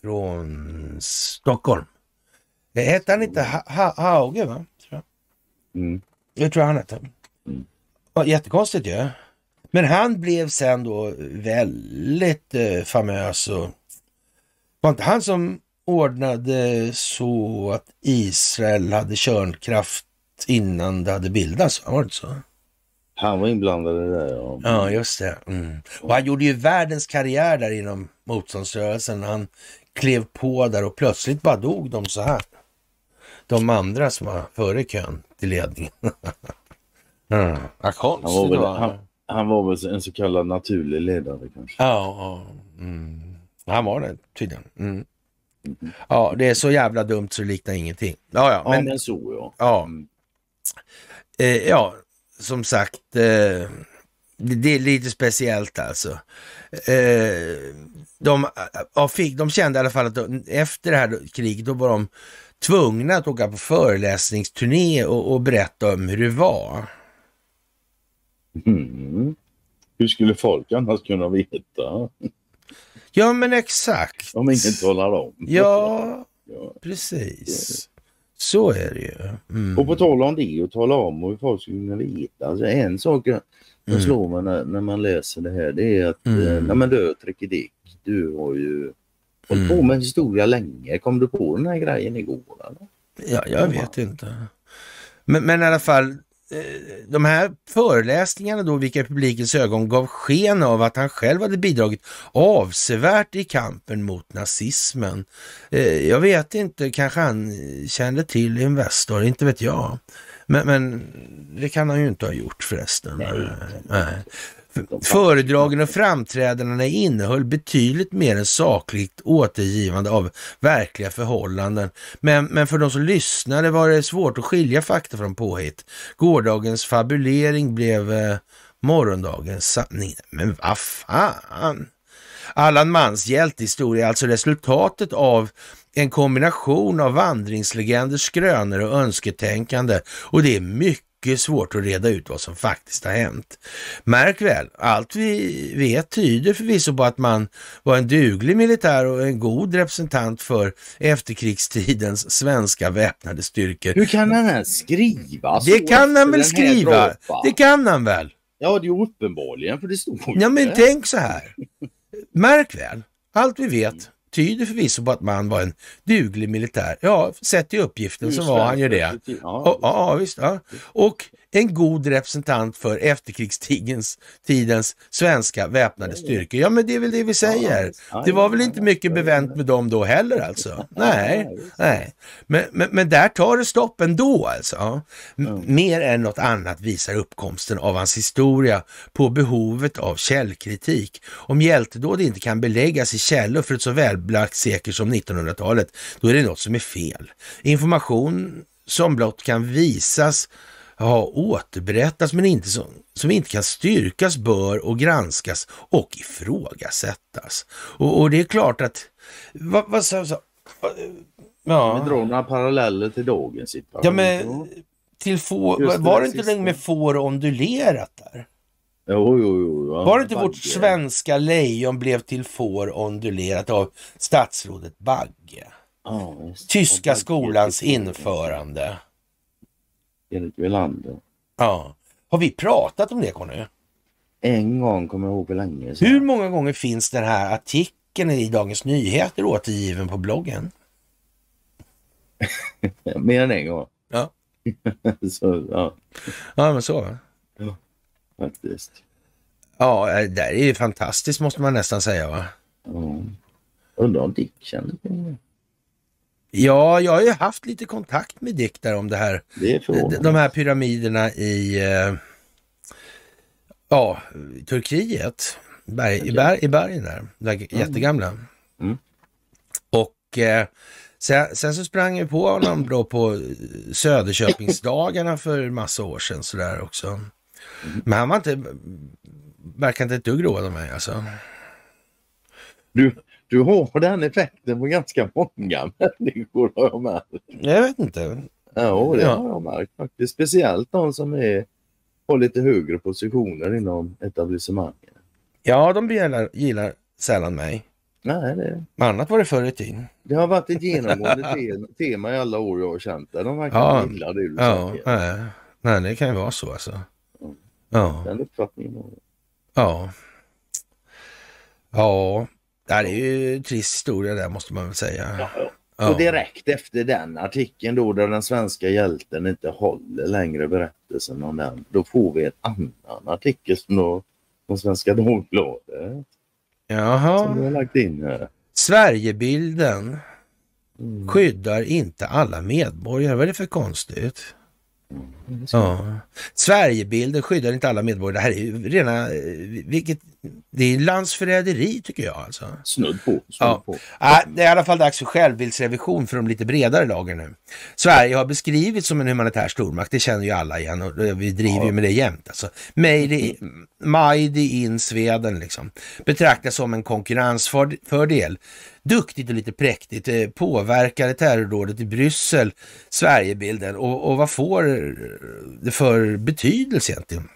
från Stockholm. Hette han inte ha ha Hauge? Va? Tror jag. Mm. jag tror han hette. Ja, jättekonstigt ju. Ja. Men han blev sen då väldigt eh, famös och var inte han som ordnade så att Israel hade kärnkraft innan det hade bildats? Var det inte så? Han var inblandad i det, ja. Ja, just det. Mm. Och han gjorde ju världens karriär där inom motståndsrörelsen. Han klev på där och plötsligt bara dog de så här. De andra som var före kön till ledningen. Mm. Ja, han, var väl, han, han, var väl en så kallad naturlig ledare kanske? Ja, ja. Mm. han var det tydligen. Mm. Mm. Ja, det är så jävla dumt så det liknar ingenting. Ja, ja, men, ja, men så ja. Ja, mm. eh, ja som sagt, eh, det är lite speciellt alltså. Eh, de, ja, fick, de kände i alla fall att de, efter det här kriget, då var de tvungna att åka på föreläsningsturné och, och berätta om hur det var. Mm. Hur skulle folk annars kunna veta? Ja, men exakt. Om ingen talar om. Ja, Ja. precis. Så är det ju. Mm. Och på tal om det och tala om hur folk skulle kunna veta. Alltså en sak som Mm. slår mig när, när man läser det här det är att Mm. eh, nej men du Tricky Dick, du har ju hållit Mm. på med historia länge. Kom du på den här grejen igår? Eller? Ja, jag vet inte. Men, men i alla fall, de här föreläsningarna då, vilka i publikens ögon gav sken av att han själv hade bidragit avsevärt i kampen mot nazismen. Eh, Jag vet inte, kanske han kände till Investor, inte vet jag. Men, men det kan han ju inte ha gjort förresten. Nej. Nej. Föredragen och framträdandena innehöll betydligt mer än sakligt återgivande av verkliga förhållanden. Men, men för de som lyssnade var det svårt att skilja fakta från påhitt. Gårdagens fabulering blev eh, morgondagens sanning. Men vad fan! Allan Mans hjältehistoria är alltså resultatet av en kombination av vandringslegenders skrönor och önsketänkande och det är mycket svårt att reda ut vad som faktiskt har hänt. Märk väl, allt vi vet tyder förvisso på att man var en duglig militär och en god representant för efterkrigstidens svenska väpnade styrkor. Hur kan han ens skriva så Det kan han väl skriva? Det kan han väl? Ja, det är uppenbarligen för det stod ju Ja, men tänk så här. Märk väl, allt vi vet tyder förvisso på att man var en duglig militär. Ja, sett i uppgiften så var han ju det. Ja, Ja, visst. Ja. Och en god representant för efterkrigstidens tidens svenska väpnade styrkor. Ja, men det är väl det vi säger. Det var väl inte mycket bevänt med dem då heller alltså. Nej, nej. Men, men, men där tar det stopp ändå alltså. Mer än något annat visar uppkomsten av hans historia på behovet av källkritik. Om hjältedåd inte kan beläggas i källor för ett så välbelagt sekel som 1900-talet, då är det något som är fel. Information som blott kan visas ha återberättats men inte som, som inte kan styrkas bör och granskas och ifrågasättas. Och, och det är klart att... Vad, vad så, Vi Ja, drar några paralleller till dagens situation. ja men till få, var där det inte det med får ondulerat där? Jo, jo, jo. Ja. Var det inte vårt Bagge. svenska lejon blev till får ondulerat av statsrådet Bagge? Ja. Tyska skolans införande. Erik Welander. Ja. Har vi pratat om det Conny? En gång kommer jag ihåg för länge sedan. Hur många gånger finns den här artikeln i Dagens Nyheter återgiven på bloggen? Mer än en gång. Ja. Så, ja, Ja, men så. va? faktiskt. Ja, det där är ju fantastiskt måste man nästan säga va? Ja. Undrar om Dick känner till det. Ja, jag har ju haft lite kontakt med Dick där om det här. Det De, här pyramiderna i eh, ja, Turkiet. Berg, i, berg, I bergen där, där jättegamla. Mm. Och eh, sen, sen så sprang jag på honom då på Söderköpingsdagarna för massa år sedan sådär också. Mm. Men han var inte, verkar inte ett dugg road av mig alltså. Du, du har den effekten på ganska många människor har jag märkt. Jag vet inte. Ja, det har jag märkt faktiskt. Speciellt de som är, har lite högre positioner inom etablissemanget. Ja, de gillar, gillar sällan mig. Nej, det, Annat var det förr i tiden. det har varit ett genomgående te- tema i alla år jag har känt det. De verkar Ja. gilla det du Ja, nej, nej, det kan ju vara så alltså. Ja, Den uppfattningen har jag. ja. Ja, det är ju en trist historia där måste man väl säga. Ja, ja. Ja. Och direkt efter den artikeln då där den svenska hjälten inte håller längre berättelsen om den. Då får vi en annan artikel som då från Svenska Dagbladet som vi Jaha. har lagt in här. Sverigebilden Mm. skyddar inte alla medborgare. Vad är det för konstigt? Mm. Ja. Sverigebilden skyddar inte alla medborgare. Det här är ju rena, eh, vilket, det är landsförräderi tycker jag alltså. Snudd på. Snudd Ja. på. Äh, det är i alla fall dags för självbildsrevision för de lite bredare lagen nu. Sverige har beskrivits som en humanitär stormakt, det känner ju alla igen och vi driver ju med det jämt. Alltså. Made, made in Sweden liksom. Betraktas som en konkurrensfördel. Duktigt och lite präktigt. Eh, påverkade terrorrådet i Bryssel Sverigebilden och, och vad får för betydelse egentligen?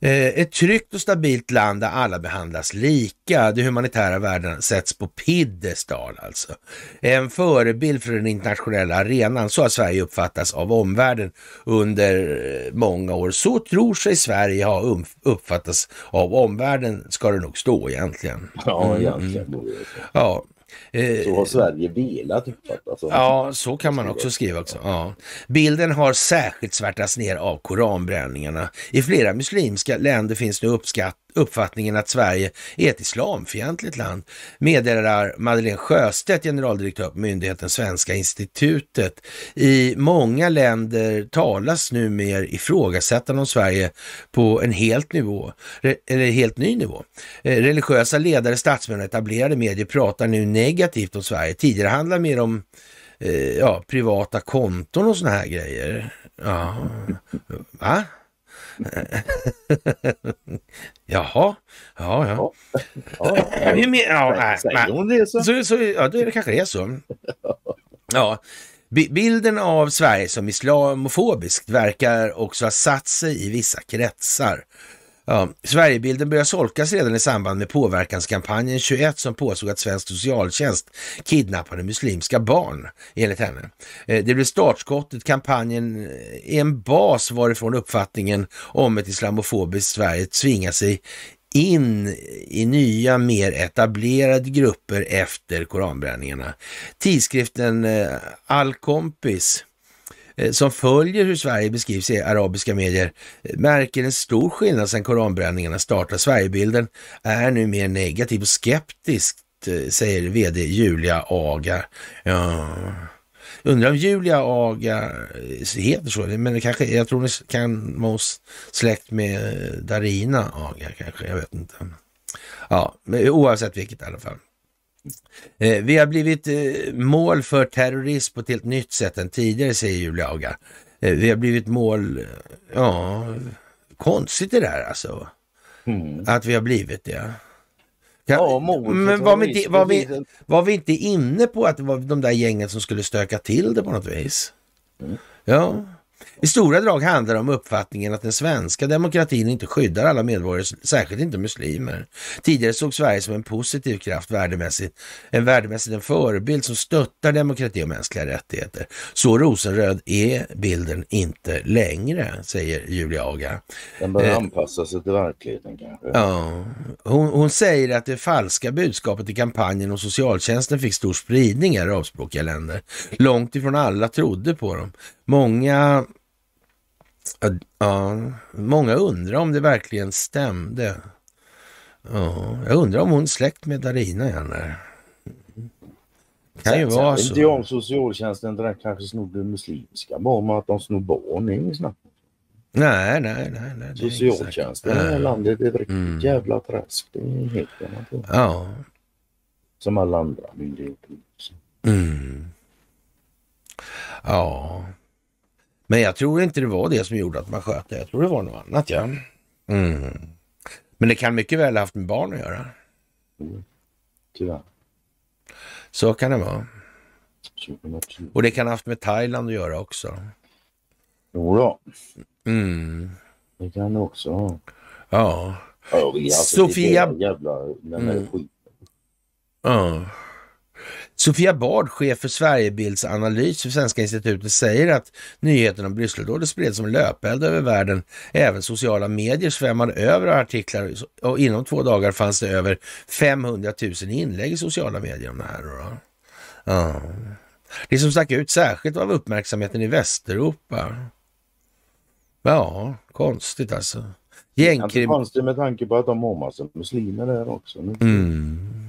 Eh, ett tryggt och stabilt land där alla behandlas lika. De humanitära värdena sätts på piedestal alltså. En förebild för den internationella arenan. Så har Sverige uppfattats av omvärlden under eh, många år. Så tror sig Sverige ha uppfattats av omvärlden, ska det nog stå egentligen. Ja, egentligen. Mm. Ja, Eh, så har Sverige velat uppfattas. Ja, så kan man också skriva också. Ja. Bilden har särskilt svärtats ner av koranbränningarna. I flera muslimska länder finns nu uppskatt uppfattningen att Sverige är ett islamfientligt land, meddelar Madeleine Sjöstedt, generaldirektör på myndigheten Svenska institutet. I många länder talas nu mer ifrågasättande om Sverige på en helt nivå, eller helt ny nivå. Eh, religiösa ledare, statsmän och etablerade medier pratar nu negativt om Sverige. Tidigare handlade mer om eh, ja, privata konton och såna här grejer. Ja, va? Jaha, ja, ja. ja, ja. Säger hon det så? Så, så? Ja, det kanske det är så. Ja. Bilden av Sverige som islamofobiskt verkar också ha satt sig i vissa kretsar. Ja, Sverigebilden började solkas redan i samband med påverkanskampanjen 21 som påstod att svensk socialtjänst kidnappade muslimska barn, enligt henne. Eh, det blev startskottet. Kampanjen är en bas varifrån uppfattningen om ett islamofobiskt Sverige tvingar sig in i nya, mer etablerade grupper efter koranbränningarna. Tidskriften eh, Al-Kompis Eh, som följer hur Sverige beskrivs i arabiska medier eh, märker en stor skillnad sedan koranbränningarna startade. Sverigebilden är nu mer negativ och skeptisk, eh, säger vd Julia Aga. Ja. Undrar om Julia Aga heter så, men det kanske, jag tror det kan vara släkt med Darina Aga kanske, jag vet inte. Ja, men oavsett vilket i alla fall. Eh, vi har blivit eh, mål för terrorism på ett helt nytt sätt än tidigare, säger Julia Aga. Eh, vi har blivit mål, ja, konstigt det där alltså. Mm. Att vi har blivit det. Kan, ja, men var vi, inte, var, vi, var vi inte inne på att det var de där gängen som skulle stöka till det på något vis? Mm. Ja, i stora drag handlar det om uppfattningen att den svenska demokratin inte skyddar alla medborgare, särskilt inte muslimer. Tidigare såg Sverige som en positiv kraft värdemässigt, en värdemässigt en förebild som stöttar demokrati och mänskliga rättigheter. Så rosenröd är bilden inte längre, säger Julia Aga. Den bör eh, anpassa sig till verkligheten kanske. Ja, hon, hon, säger att det falska budskapet i kampanjen om socialtjänsten fick stor spridning i arabspråkiga länder. Långt ifrån alla trodde på dem. Många Ja, många undrar om det verkligen stämde. Ja, jag undrar om hon är släkt med Darina igen där. Kan sen, ju vara så. Inte jag om socialtjänsten där kanske snodde muslimska barn, men att de snor barn är inget snack. Nej, nej, nej. nej Socialtjänsten i det här landet är ett riktigt mm. jävla träsk. Det är helt annat. Ja. Som alla andra myndigheter. Mm. Ja. Men jag tror inte det var det som gjorde att man sköt det. Jag tror det var något annat, ja. Mm. Men det kan mycket väl ha haft med barn att göra. Mm. Tyvärr. Så kan det vara. Och det kan ha haft med Thailand att göra också. Jo då. Mm. Det kan det också ha. Ja. ja alltså, Sofia... Jävla, den mm. Ja. Sofia Bard, chef för Sverigebildsanalys för Svenska institutet, säger att nyheten om Brysseldådet spreds som löpeld över världen. Även sociala medier svämmade över artiklar och inom två dagar fanns det över 500 000 inlägg i sociala medier om det här. Då. Ja. Det som stack ut särskilt av uppmärksamheten i Västeuropa. Ja, konstigt alltså. Gängkrim... Konstigt med tanke på att de har massa muslimer där också. Mm.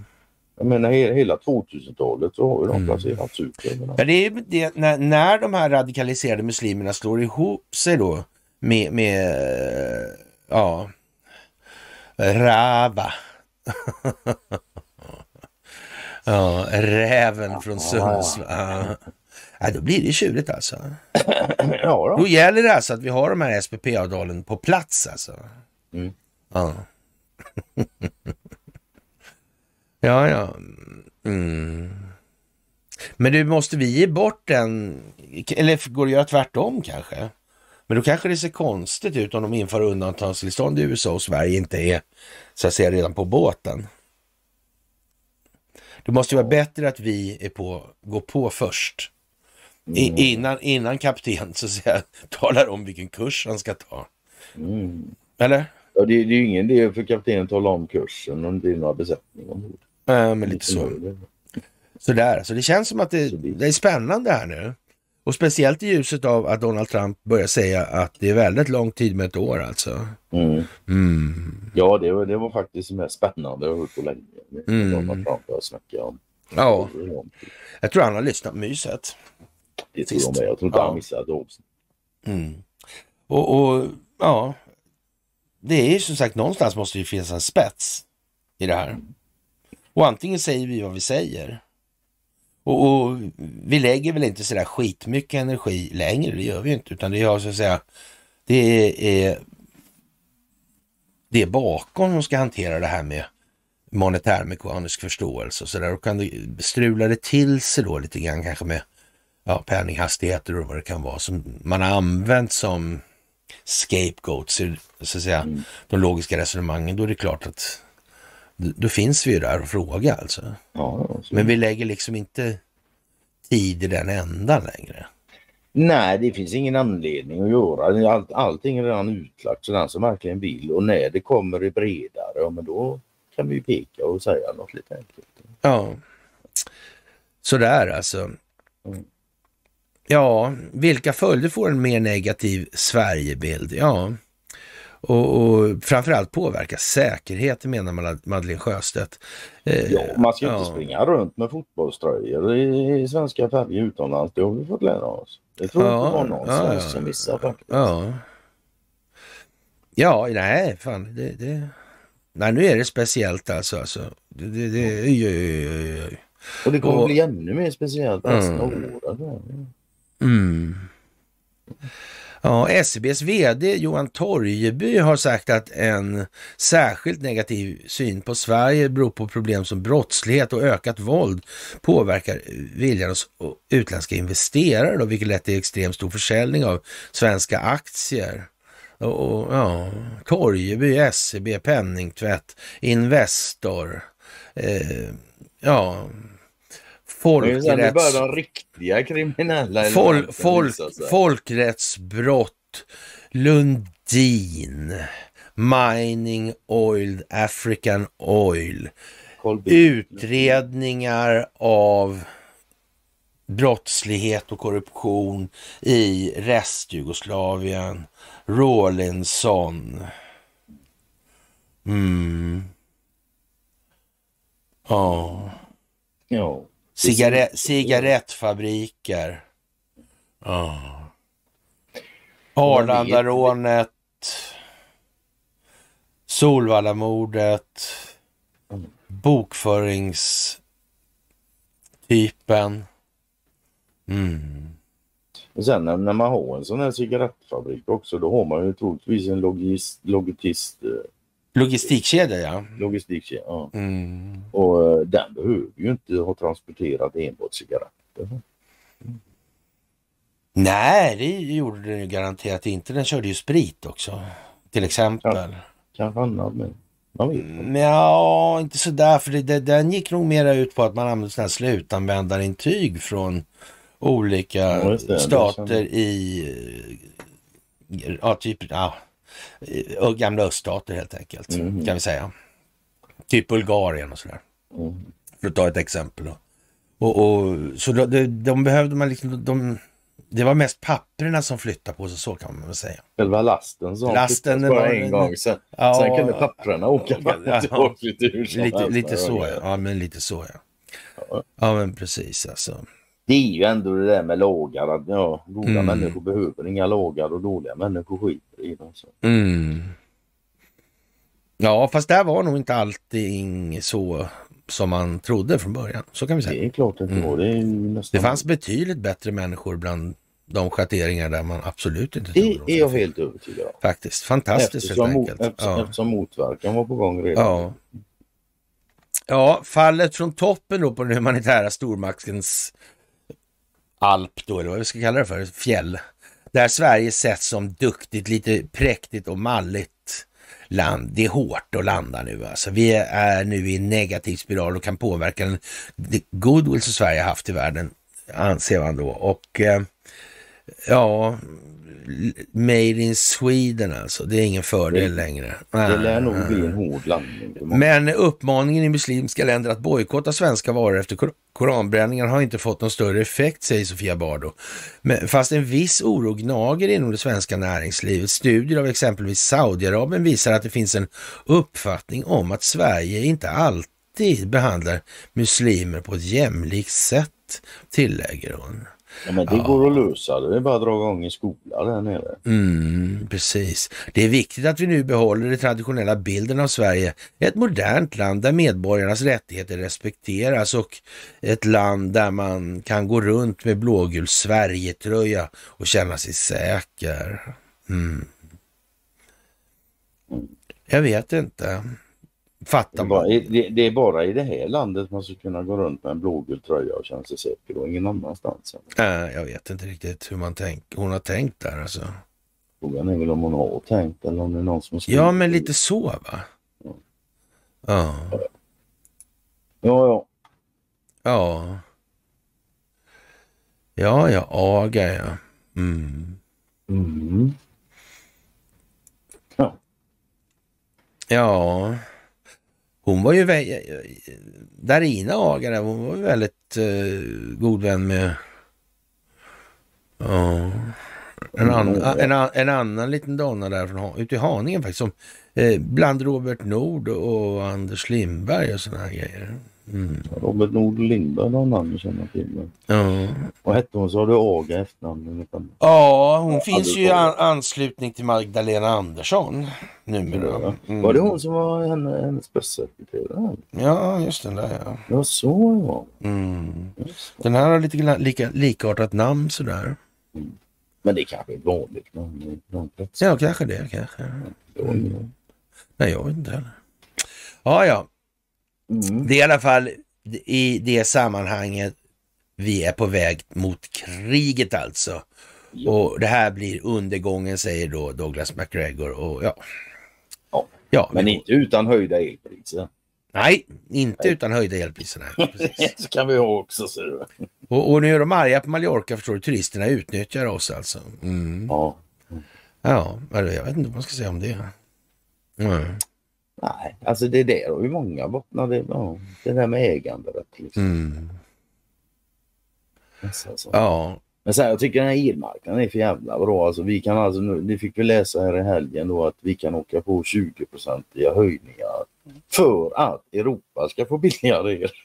Jag menar hela 2000-talet så har ju de mm. placerats ut. Ja, det är det, när, när de här radikaliserade muslimerna slår ihop sig då med, med ja, Rava. ja, räven från Sundsvall. Ja, då blir det tjurigt alltså. ja, då. då gäller det alltså att vi har de här SPP-avtalen på plats alltså. Mm. Ja. Ja, ja. Mm. Men du, måste vi ge bort den? Eller går det att göra tvärtom kanske? Men då kanske det ser konstigt ut om de inför undantagstillstånd i USA och Sverige inte är så att säga redan på båten. Det måste vara bättre att vi är på, går på först. I, Mm. innan, innan kapten så att säga, talar om vilken kurs han ska ta. Mm. Eller? Ja, det, det är ju ingen idé för kaptenen att tala om kursen om det är några besättning ombord. Äh, men lite så. Sådär, så det känns som att det, det- är spännande här nu. Och speciellt i ljuset av att Donald Trump börjar säga att det är väldigt lång tid med ett år alltså. Mm. Mm. Ja, det var, det var faktiskt det mest spännande jag har hört på länge. Mm. Donald Trump har snackat om. Ja, jag tror han har lyssnat på myset. Det tror Sist. jag med. Jag tror inte Ja. han missade avsnitt. Mm. Och, och ja, det är ju som sagt någonstans måste det ju finnas en spets i det här. Och antingen säger vi vad vi säger. Och, och vi lägger väl inte sådär skitmycket energi längre, det gör vi ju inte, utan det är så att säga, det är, det är bakom som ska hantera det här med monetärmekanisk förståelse och sådär. Och kan det strula det till sig då lite grann kanske med ja, penninghastigheter och vad det kan vara som man har använt som scapegoats så att säga, Mm. de logiska resonemangen. Då är det klart att då, finns vi ju där och fråga alltså. Ja. Men vi lägger liksom inte tid i den ändan längre. Nej, det finns ingen anledning att göra. Allt, allting är redan utlagt så den som verkligen vill och när det kommer i bredare, ja, men då kan vi ju peka och säga något lite enkelt. Ja, sådär alltså. Mm. Ja, vilka följder får en mer negativ Sverigebild? Ja, och, och framförallt påverka säkerheten menar Mad- Madeleine Sjöstedt. Eh, Ja, man ska ja. inte springa runt med fotbollströjor i, svenska färger utomlands. Det har vi fått lära oss. Det tror jag Ja, inte var någon ja, som missar faktiskt. Ja. Ja, nej, fan. Det, det... Nej, nu är det speciellt alltså. alltså. Det, det, det, oj, oj, oj, oj. Och det kommer Och- bli ännu mer speciellt nästa Mm. år. Alltså. Mm. Ja, SCBs VD Johan Torgeby har sagt att en särskilt negativ syn på Sverige beror på problem som brottslighet och ökat våld påverkar viljan hos utländska investerare, då, vilket lett till extremt stor försäljning av svenska aktier. Och, och, ja, Torgeby, SCB, penningtvätt, Investor, eh, ja, Sen det folkrätts... de riktiga kriminella Fol, visar sig. folkrättsbrott, Lundin, Mining Oil, African Oil, utredningar av brottslighet och korruption i restjugoslavien, Rawlinson. Mm. Ja. Ja. Cigarett, cigarettfabriker. Ja. Arlandarånet. Solvallamordet. Bokföringstypen. Mm. Och sen när, när man har en sån här cigarettfabrik också då har man ju troligtvis en logist, logitist, eh, Logistikkedja, ja. logistikkedja. Ja. Mm. Och eh, den behöver ju inte ha transporterat enbart cigaretter. Nej, det gjorde den ju garanterat inte. Den körde ju sprit också. Till exempel. Kanske annat men man vet inte. Ja, inte sådär. För det, det, den gick nog mera ut på att man använde sådana här slutanvändarintyg från olika Ja, det. Stater i ja, typ ja, gamla öststater helt enkelt. Mhm. Kan vi säga. Typ Bulgarien och sådär. Mm. För att ta ett exempel. Och, och, så då, de, de behövde man liksom, de, det var mest papperna som flyttade på sig, så kan man väl säga. Själva lasten som Lasten, bara var- en gång. Sen, Ja, sen kunde papperna åka Ja. tillbaka lite Lite, så ja. ja, men lite så ja. Ja. Ja, men precis alltså. Det är ju ändå det där med lagar. Att, ja, goda Mm. människor behöver inga lagar och dåliga människor skiter i dem. Så. Mm. Ja, fast där var nog inte allting så som man trodde från början. Så kan vi säga. Det är klart det Mm. var. Det, nästan... Det fanns betydligt bättre människor bland de schatteringar där man absolut inte trodde det de är jag helt övertygad om. Faktiskt. Fantastiskt Eftersom, helt enkelt. eftersom, Ja. eftersom motverkan var på gång redan. Ja. ja, fallet från toppen då på den humanitära stormaktens alp då, eller vad vi ska kalla det för, fjäll. där Sverige sätts som duktigt, lite präktigt och malligt land. Det är hårt att landa nu alltså. Vi är nu i en negativ spiral och kan påverka den goodwill som Sverige haft i världen, anser man då. Och eh, ja, Made in Sweden alltså. Det är ingen fördel det, längre. Det lär nog bli en hård landning. Men uppmaningen i muslimska länder att bojkotta svenska varor efter koranbränningar har inte fått någon större effekt, säger Sofia Bardo. Men, fast en viss oro gnager inom det svenska näringslivet. Studier av exempelvis Saudiarabien visar att det finns en uppfattning om att Sverige inte alltid behandlar muslimer på ett jämlikt sätt, tillägger hon. Ja, men det ja. går att lösa. Det är bara att dra igång en skola där nere. Mm, precis. Det är viktigt att vi nu behåller den traditionella bilden av Sverige. Ett modernt land där medborgarnas rättigheter respekteras och ett land där man kan gå runt med blågul Sverigetröja och känna sig säker. Mm. Jag vet inte. Fattar man. Det, det, det, är bara i det här landet man ska kunna gå runt med en blågul tröja och känna sig säker och ingen annanstans. Äh, jag vet inte riktigt hur man tänk, hon har tänkt där alltså. Frågan är väl om hon har tänkt eller om det är någon som har skrivit. Ja, men lite så va? Ja. Ja. Ja, ja. Ja. Ja, ja, aga ja. Mm. Mm. Ja. Ja. Hon var ju, Darina Agare, hon var ju väldigt uh, god vän med ja, en, an, en, en, annan liten donna där från, ute i Haninge faktiskt, som, eh, bland Robert Nord och Anders Lindberg och sådana här grejer. Mm. Robert Nord Lindberg har namn jag känner till. Ja. Och hette hon så har du Aga efternamn? Ja, hon finns ju i an anslutning till Magdalena Andersson numera. Mm. Var det hon som var henne, hennes pressekreterare? Ja, just den där ja. Ja, så ja. Mm. Den här har lite lika, likartat namn sådär. Mm. Men det är kanske är vanligt namn. Ja, kanske det. Kanske. Mm. Nej, jag vet inte heller. Ja, ja. Mm. Det är i alla fall i det sammanhanget vi är på väg mot kriget alltså. Ja. Och det här blir undergången säger då Douglas McGregor. Och ja. Ja, ja men inte utan höjda elpriser. Nej, inte nej. utan höjda elpriser. Så kan vi ha också. Ser du. Och, och nu är de arga på Mallorca förstår du. Turisterna utnyttjar oss alltså. Mm. Ja. Ja, jag vet inte vad man ska säga om det. Mm. Nej, alltså det där har ju många bottnar. Det, ja, det där med äganderätt. Liksom. Mm. Alltså, ja. Men så här, jag tycker den här elmarknaden är för jävla bra. Alltså, vi kan alltså, nu, det fick vi läsa här i helgen då att vi kan åka på 20 procentiga höjningar för att Europa ska få billigare el.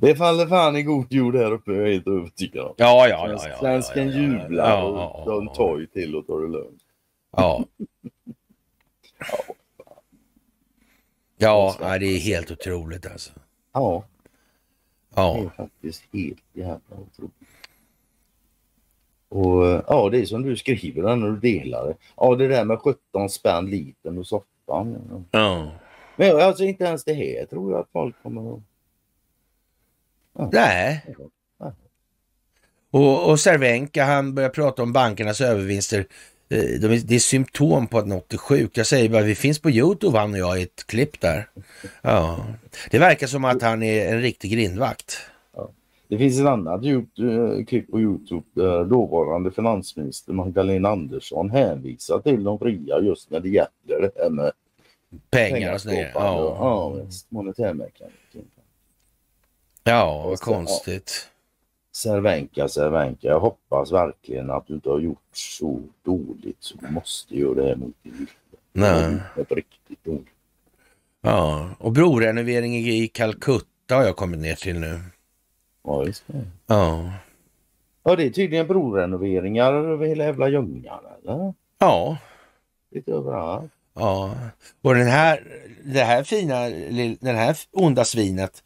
Det faller fan i god jord här uppe, jag är helt övertygad om. Ja, ja, ja. ja, Svensken jublar och de tar ju till och tar det lugnt. Ja. Ja, ja, det är helt otroligt alltså. Ja. Ja. Det är faktiskt helt jävla otroligt. Och ja, det är som du skriver där när du delar det. Ja, det där med 17 spänn liten och soffan. Ja. Men alltså inte ens det här tror jag att folk kommer att... Ja. Nej. Och, och Cervenka han börjar prata om bankernas övervinster Eh, de, det är symptom på att något är sjukt. Jag säger bara, vi finns på Youtube han och jag i ett klipp där. Ja. Det verkar som att han är en riktig grindvakt. Ja. Det finns ett annat YouTube, klipp på Youtube där dåvarande finansminister Magdalena Andersson hänvisar till de fria just när det gäller det här med pengar och sådär. Ja, ja monetärmekanik. Ja, vad konstigt. Cervenka, Cervenka, jag hoppas verkligen att du inte har gjort så dåligt så du måste göra det här mot din Nej. Ett riktigt dåligt. Ja, och brorenovering i Calcutta har jag kommit ner till nu. Ja, just det. Ja. Ja, det är tydligen brorenoveringar över hela jävla Ljungan, eller? Ja. Lite överallt. Ja, och den här, det här fina, den här onda svinet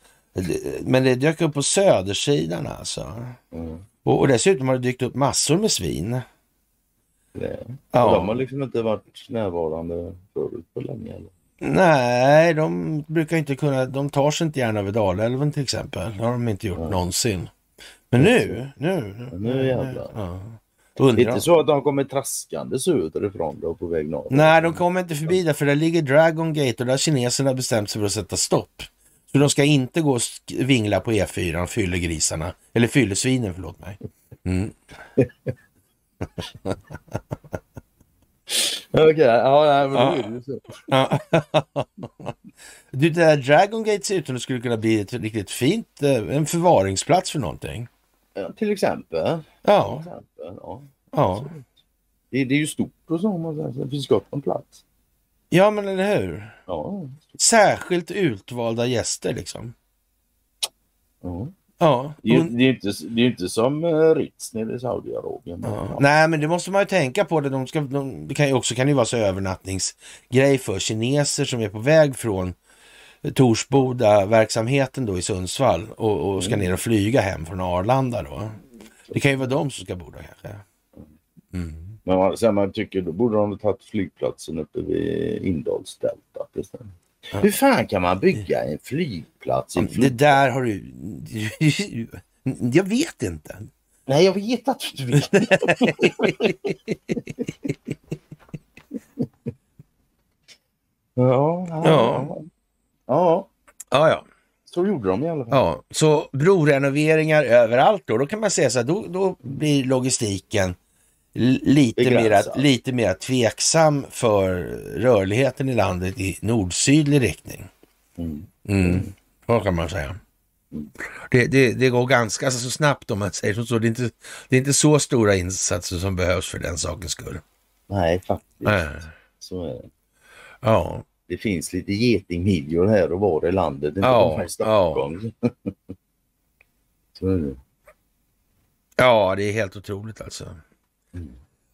men det dök upp på södersidan alltså. Mm. Och, och dessutom har det dykt upp massor med svin. Det. Ja. De har liksom inte varit närvarande förut på länge? Eller? Nej, de brukar inte kunna, de tar sig inte gärna över Dalälven till exempel. Det har de inte gjort mm. någonsin. Men nu, nu, nu, Nu jävlar. Ja. Det är Undrar. inte så att de kommer traskande söderifrån då på väg norrut. Nej, de kommer inte förbi där för där ligger Dragon Gate och där har kineserna bestämt sig för att sätta stopp. Så de ska inte gå och vingla på E4, fyllegrisarna. Eller fyllesvinen, förlåt mig. Mm. Okej, ja, nej, men det. Ja. Du, det där Dragon Gate ser ut som det skulle kunna bli ett riktigt fint, eh, en förvaringsplats för någonting. Ja, till exempel. Till Ja, exempel ja. ja. Det, det är ju stort och så, om man säger det finns gott om plats. Ja, men eller hur? Ja. Särskilt utvalda gäster liksom. ja. Ja. Det är det är inte, det är inte som eh, Ritz nere i Saudiarabien. Ja. ja. Nej, men det måste man ju tänka på. Det, de ska, de, det kan ju också kan ju vara så övernattningsgrej för kineser som är på väg från Torsboda-verksamheten då i Sundsvall och, och ska ner och flyga hem från Arlanda då. Det kan ju vara de som ska bo där kanske. Mm. Men man, sen man tycker då borde de ha tagit flygplatsen uppe vid Indalsdeltat istället. Ja. Hur fan kan man bygga en flygplats? En Det flyg... där har du... Jag vet inte. Nej, jag vet att du vet. ja, ja, Ja. ja. Ja. Så gjorde de i alla fall. Ja, så brorenoveringar överallt då. Då kan man säga så här, då, då blir logistiken lite mera, lite mera tveksam för rörligheten i landet i nord-sydlig riktning. Mm. Mm. Så kan man säga. Det, det, det går ganska så snabbt om man säger så. Det är, inte, det är inte så stora insatser som behövs för den sakens skull. Nej, faktiskt. Nej. Så är det. Ja, det finns lite getingmidjor här och var i landet. Inte Ja, bara i Stockholm. så är det. Ja, det är helt otroligt alltså.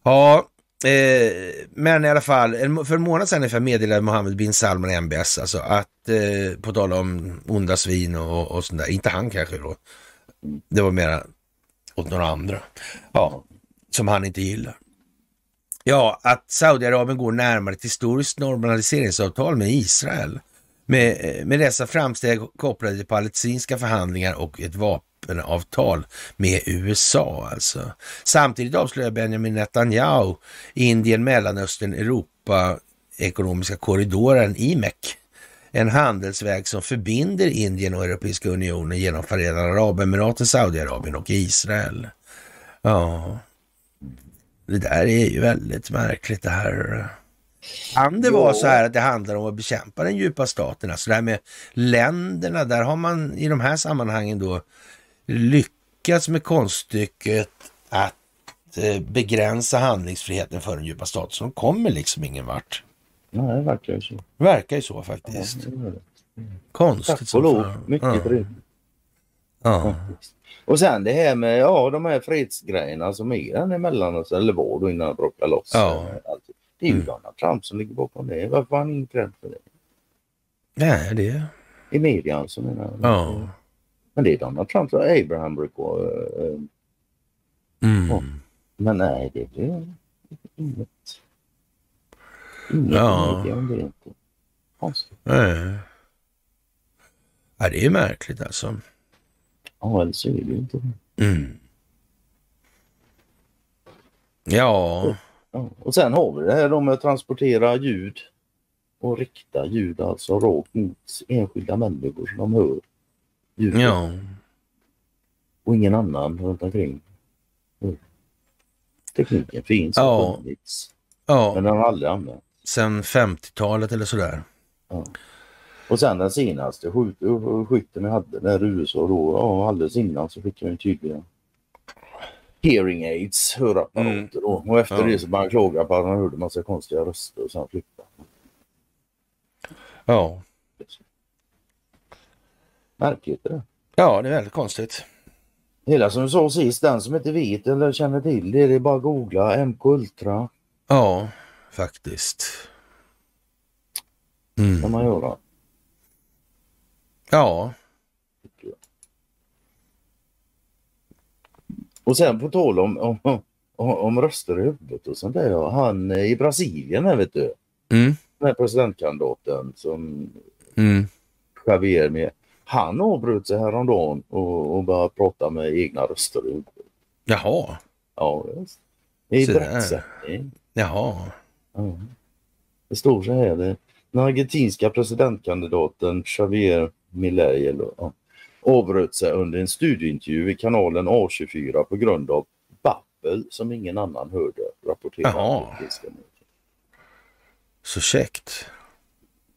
Ja, eh, men i alla fall, för en månad sedan ungefär meddelade Mohammed bin Salman MBS alltså att, eh, på tal om onda svin och, och sånt där, inte han kanske då, det var mera åt några andra, ja, som han inte gillar. Ja, att Saudiarabien går närmare ett historiskt normaliseringsavtal med Israel. Med, eh, med dessa framsteg kopplade till palestinska förhandlingar och ett vapen vapenavtal med USA alltså. Samtidigt avslöjar Benjamin Netanyahu Indien, Mellanöstern, Europa ekonomiska korridoren IMEC. En handelsväg som förbinder Indien och Europeiska unionen genom Förenade Arabemiraten, Saudiarabien och Israel. Ja, det där är ju väldigt märkligt det här. Kan det vara så här att det handlar om att bekämpa den djupa staten? Alltså det här med länderna, där har man i de här sammanhangen då lyckats med konststycket att eh, begränsa handlingsfriheten för den djupa staten. Så de kommer liksom ingen vart. Nej, det verkar ju så. Verkar ju så Ja, faktiskt. det det. Konstigt Tack och lov. Mycket ja. trevligt. Ja. Och sen det här med ja, de här fredsgrejerna som är där emellan oss, eller var då innan det bråkade loss. Ja. Eh, Allt. Det är ju Mm. Donald Trump som ligger bakom det. Varför var han inte rädd för det? Nej, det... I media alltså menar jag. Ja. Men det är Donald Trump och Abraham brukar... eh, Mm. Ja. Men nej, det blir inget... Inget Ja. det inte. Konstigt. Nej. Ja, det är märkligt alltså. Ja, eller så är det ju inte det. Mm. Ja, Ja. Och sen har vi det här då med att transportera ljud och rikta ljud alltså rakt mot enskilda människor som de hör ljudet ja. och ingen annan runt omkring. hör. Tekniken finns och Ja. funnits, Ja, men den har aldrig använts. sen 50-talet eller sådär. Och sen den senaste skytten vi hade i USA då, ja, alldeles innan så fick jag en tydliga hearing aids, hörapparater Mm. då. Och efter Ja. det så började han klaga på att han hörde massa konstiga röster och sen flyttade. Ja. Märkligt det ja, det är väldigt konstigt. Hela som du sa sist, den som inte vet eller känner till det, det är bara att googla MK Ultra. Ja, faktiskt. kan Mm. man göra. Ja. Och sen på tal om, om, om, om röster i huvudet och sånt där. Han eh, i Brasilien här vet du. Mm. Den här presidentkandidaten som mm. Javier med. Han avbröt sig häromdagen och, och började prata med egna röster. Jaha. Ja, just. I direktsändning. Jaha. Ja. Det står så här. Det, den argentinska presidentkandidaten Javier Milei eller, ja, avbröt sig under en studiointervju i kanalen A24 på grund av babbel som ingen annan hörde, rapporterar Jaha. Så käckt.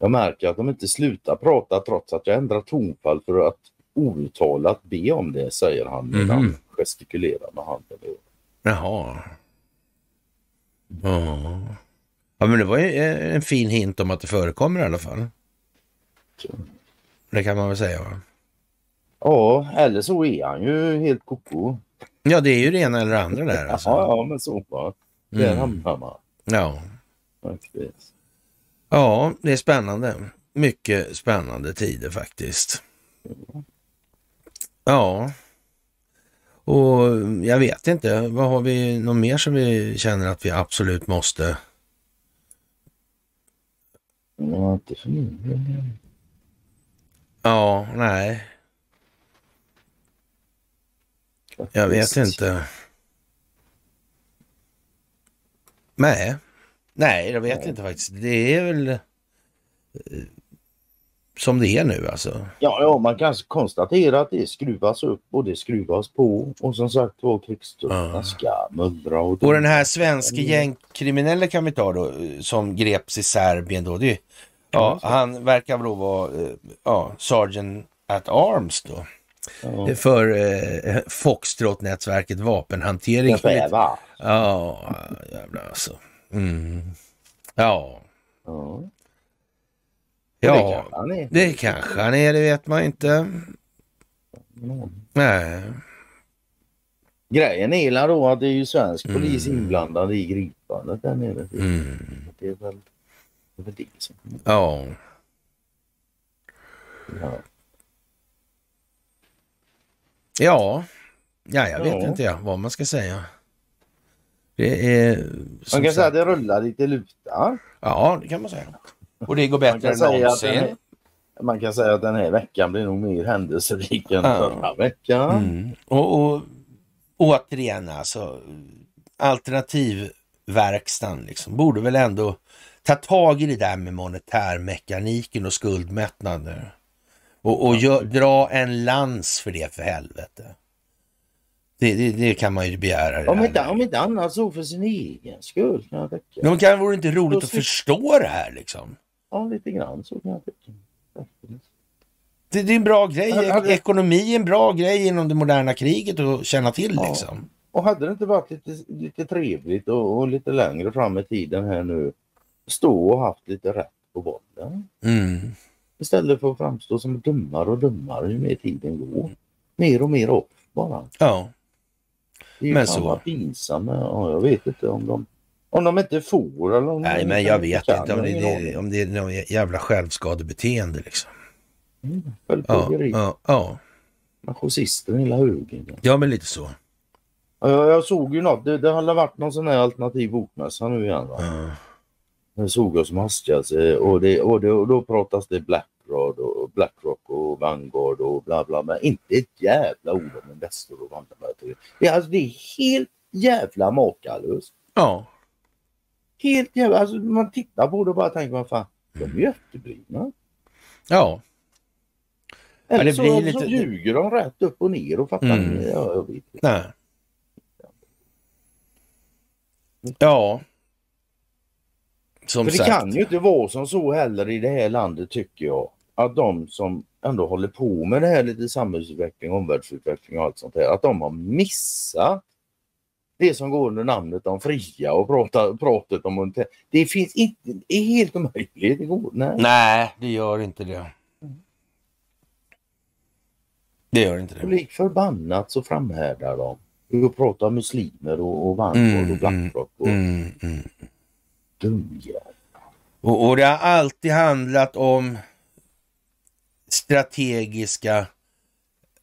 Jag märker att de inte slutar prata trots att jag ändrar tonfall för att outtalat be om det, säger han medan han Mhm. gestikulerar med handen. Jaha. Ja. Ja, men det var ju eh, en fin hint om att det förekommer i alla fall. Så. Det kan man väl säga va? Ja, eller så är han ju helt koko. Ja, det är ju det ena eller det andra där alltså. Ja, ja, men så va. Där Mm. hamnar man Ja. faktiskt. Ja, det är spännande. Mycket spännande tider faktiskt. Ja. Och jag vet inte, vad har vi något mer som vi känner att vi absolut måste? Ja, inte för min del. Ja, nej, jag vet inte. Nej, nej, jag vet inte faktiskt. Det är väl eh, som det är nu alltså. Ja, ja, man kan konstatera att det skruvas upp och det skruvas på. Och som sagt var, krigstrupperna Ja. ska mullra. Och, Och den här svenska gängkriminella kan vi ta då, eh, som greps i Serbien då. Det, ja, han verkar väl då vara eh, ja, Sergeant at Arms då. Ja, För eh, Foxtrot-nätverket vapenhantering. det är va? Ja, jävlar alltså. Mm. Ja, Ja. ja, Det kanske han är. det kanske han är, det vet man inte. Ja. Nej, Grejen är väl då att det är ju svensk Mm. polis inblandad i gripandet där nere. mm. Det är väl det, är väl det som... ja. Ja. Ja, ja jag vet Ja. inte jag, vad man ska säga. Det är... Man kan säga att det rullar lite lutar. Ja, det kan man säga. Och det går Man bättre kan, än säga att någonsin. man kan säga att den här veckan blir nog mer händelserik än Ja. förra veckan. Mm. Och, och återigen alltså, alternativverkstan liksom, borde väl ändå ta tag i det där med monetärmekaniken och skuldmättnad nu. Och, och gör, dra en lans för det för helvete. Det, det, det kan man ju begära. Om inte, om inte annat så för sin egen skull kan jag tycka. Men kan, vore det inte roligt Och att så- förstå det här liksom? Ja, lite grann så kan jag tycka. Det, det är en bra grej. Hade- Ekonomi är en bra grej inom det moderna kriget att känna till Ja. liksom. Och hade det inte varit lite, lite trevligt och, och lite längre fram i tiden här nu stå och haft lite rätt på bollen. Mm. Istället för att framstå som dummare och dummare ju mer tiden går. Mer och mer off bara. Ja. Är Men så. men, Ja, jag vet inte om de, om de inte får eller om Nej, de men jag vet kan, inte om det, det, om det är något jävla självskadebeteende liksom. Mm, Ja, Självplågeri. ja, ja. Marxisten hela högen. ja, men lite så. Ja, jag, jag såg ju något. Det, det hade varit någon sån här alternativ bokmässa nu igen. Va? Ja. Jag såg jag som hastigast eh, och, det, och, det, och då pratas det Blackrock och, Blackrock och Vanguard och bla bla. Men inte ett jävla ord om Investor och Vanguard. Det, är alltså, det är helt jävla makalöst. ja. Helt jävla... Alltså, man tittar på det och bara tänker vad fan. De är ju efterblivna. ja. Eller det så, blir så lite- ljuger de rätt upp och ner och fattar Mm. Ja, jag vet inte. Nej. Ja. Som För det sagt. kan ju inte vara som så heller i det här landet tycker jag. Att de som ändå håller på med det här lite samhällsutveckling, omvärldsutveckling och allt sånt här. Att de har missat det som går under namnet om fria och prata, pratet om monetär- Det finns inte, det är helt omöjligt. Det går, nej. Nej, det gör inte det. Det gör inte Och det. lik förbannat så framhärdar de. Och pratar muslimer och, och Vanguard Mm, och Blackrock och Mm, mm. Dumjävlar. Och, och det har alltid handlat om strategiska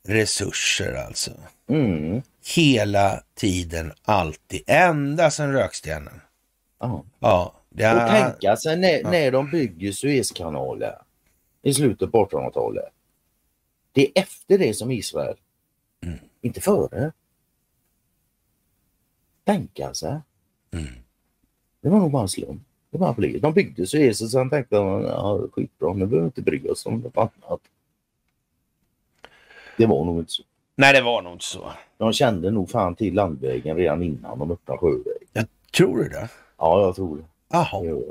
resurser alltså. Mm. Hela tiden, alltid. Ända sedan rökstenen. Ja. Ja, det Och har... tänka sig när, Ja. när de bygger Suezkanalen i slutet på 1800-talet. Det är efter det som Israel. Mm. Inte före. Tänka sig. Mm. Det var nog bara en slump. Det bara blev. De byggde så Jesus sen tänkte de, ja skitbra, nu behöver vi inte bry oss om något annat. Det var nog inte så. Nej, det var nog inte så. De kände nog fan till landvägen redan innan de öppnade sjövägen. Tror du det? Ja, jag tror det. Jaha. jag.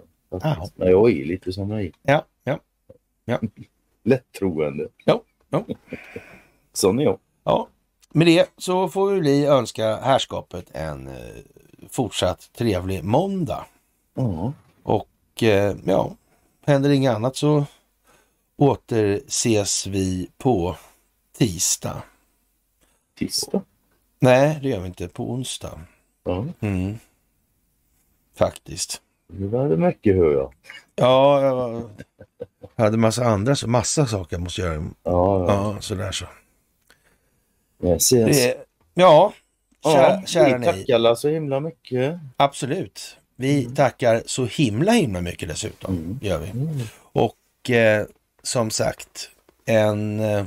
Men jag är lite som mig. Ja, ja, Lättroende. Ja, ja. Sån är jag. ja. Med det så får vi önska härskapet en eh, fortsatt trevlig måndag. Ja. Och eh, ja, händer inget annat så återses vi på tisdag. Tisdag. Nej, det gör vi inte. På onsdag. Ja. Mm. Faktiskt. Det var det mycket hör jag. Ja, jag hade massa andra, så massa saker jag måste göra. Ja, ja. Ja, sådär så. Yes, yes. Det, ja, kära, ja, kära vi ni. tackar alla så himla mycket. Absolut. Vi tackar så himla himla mycket dessutom. Mm. Gör vi. Mm. Och eh, som sagt, en eh,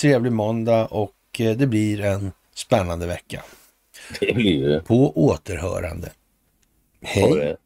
trevlig måndag och eh, det blir en spännande vecka. Det blir det. På återhörande. Hej!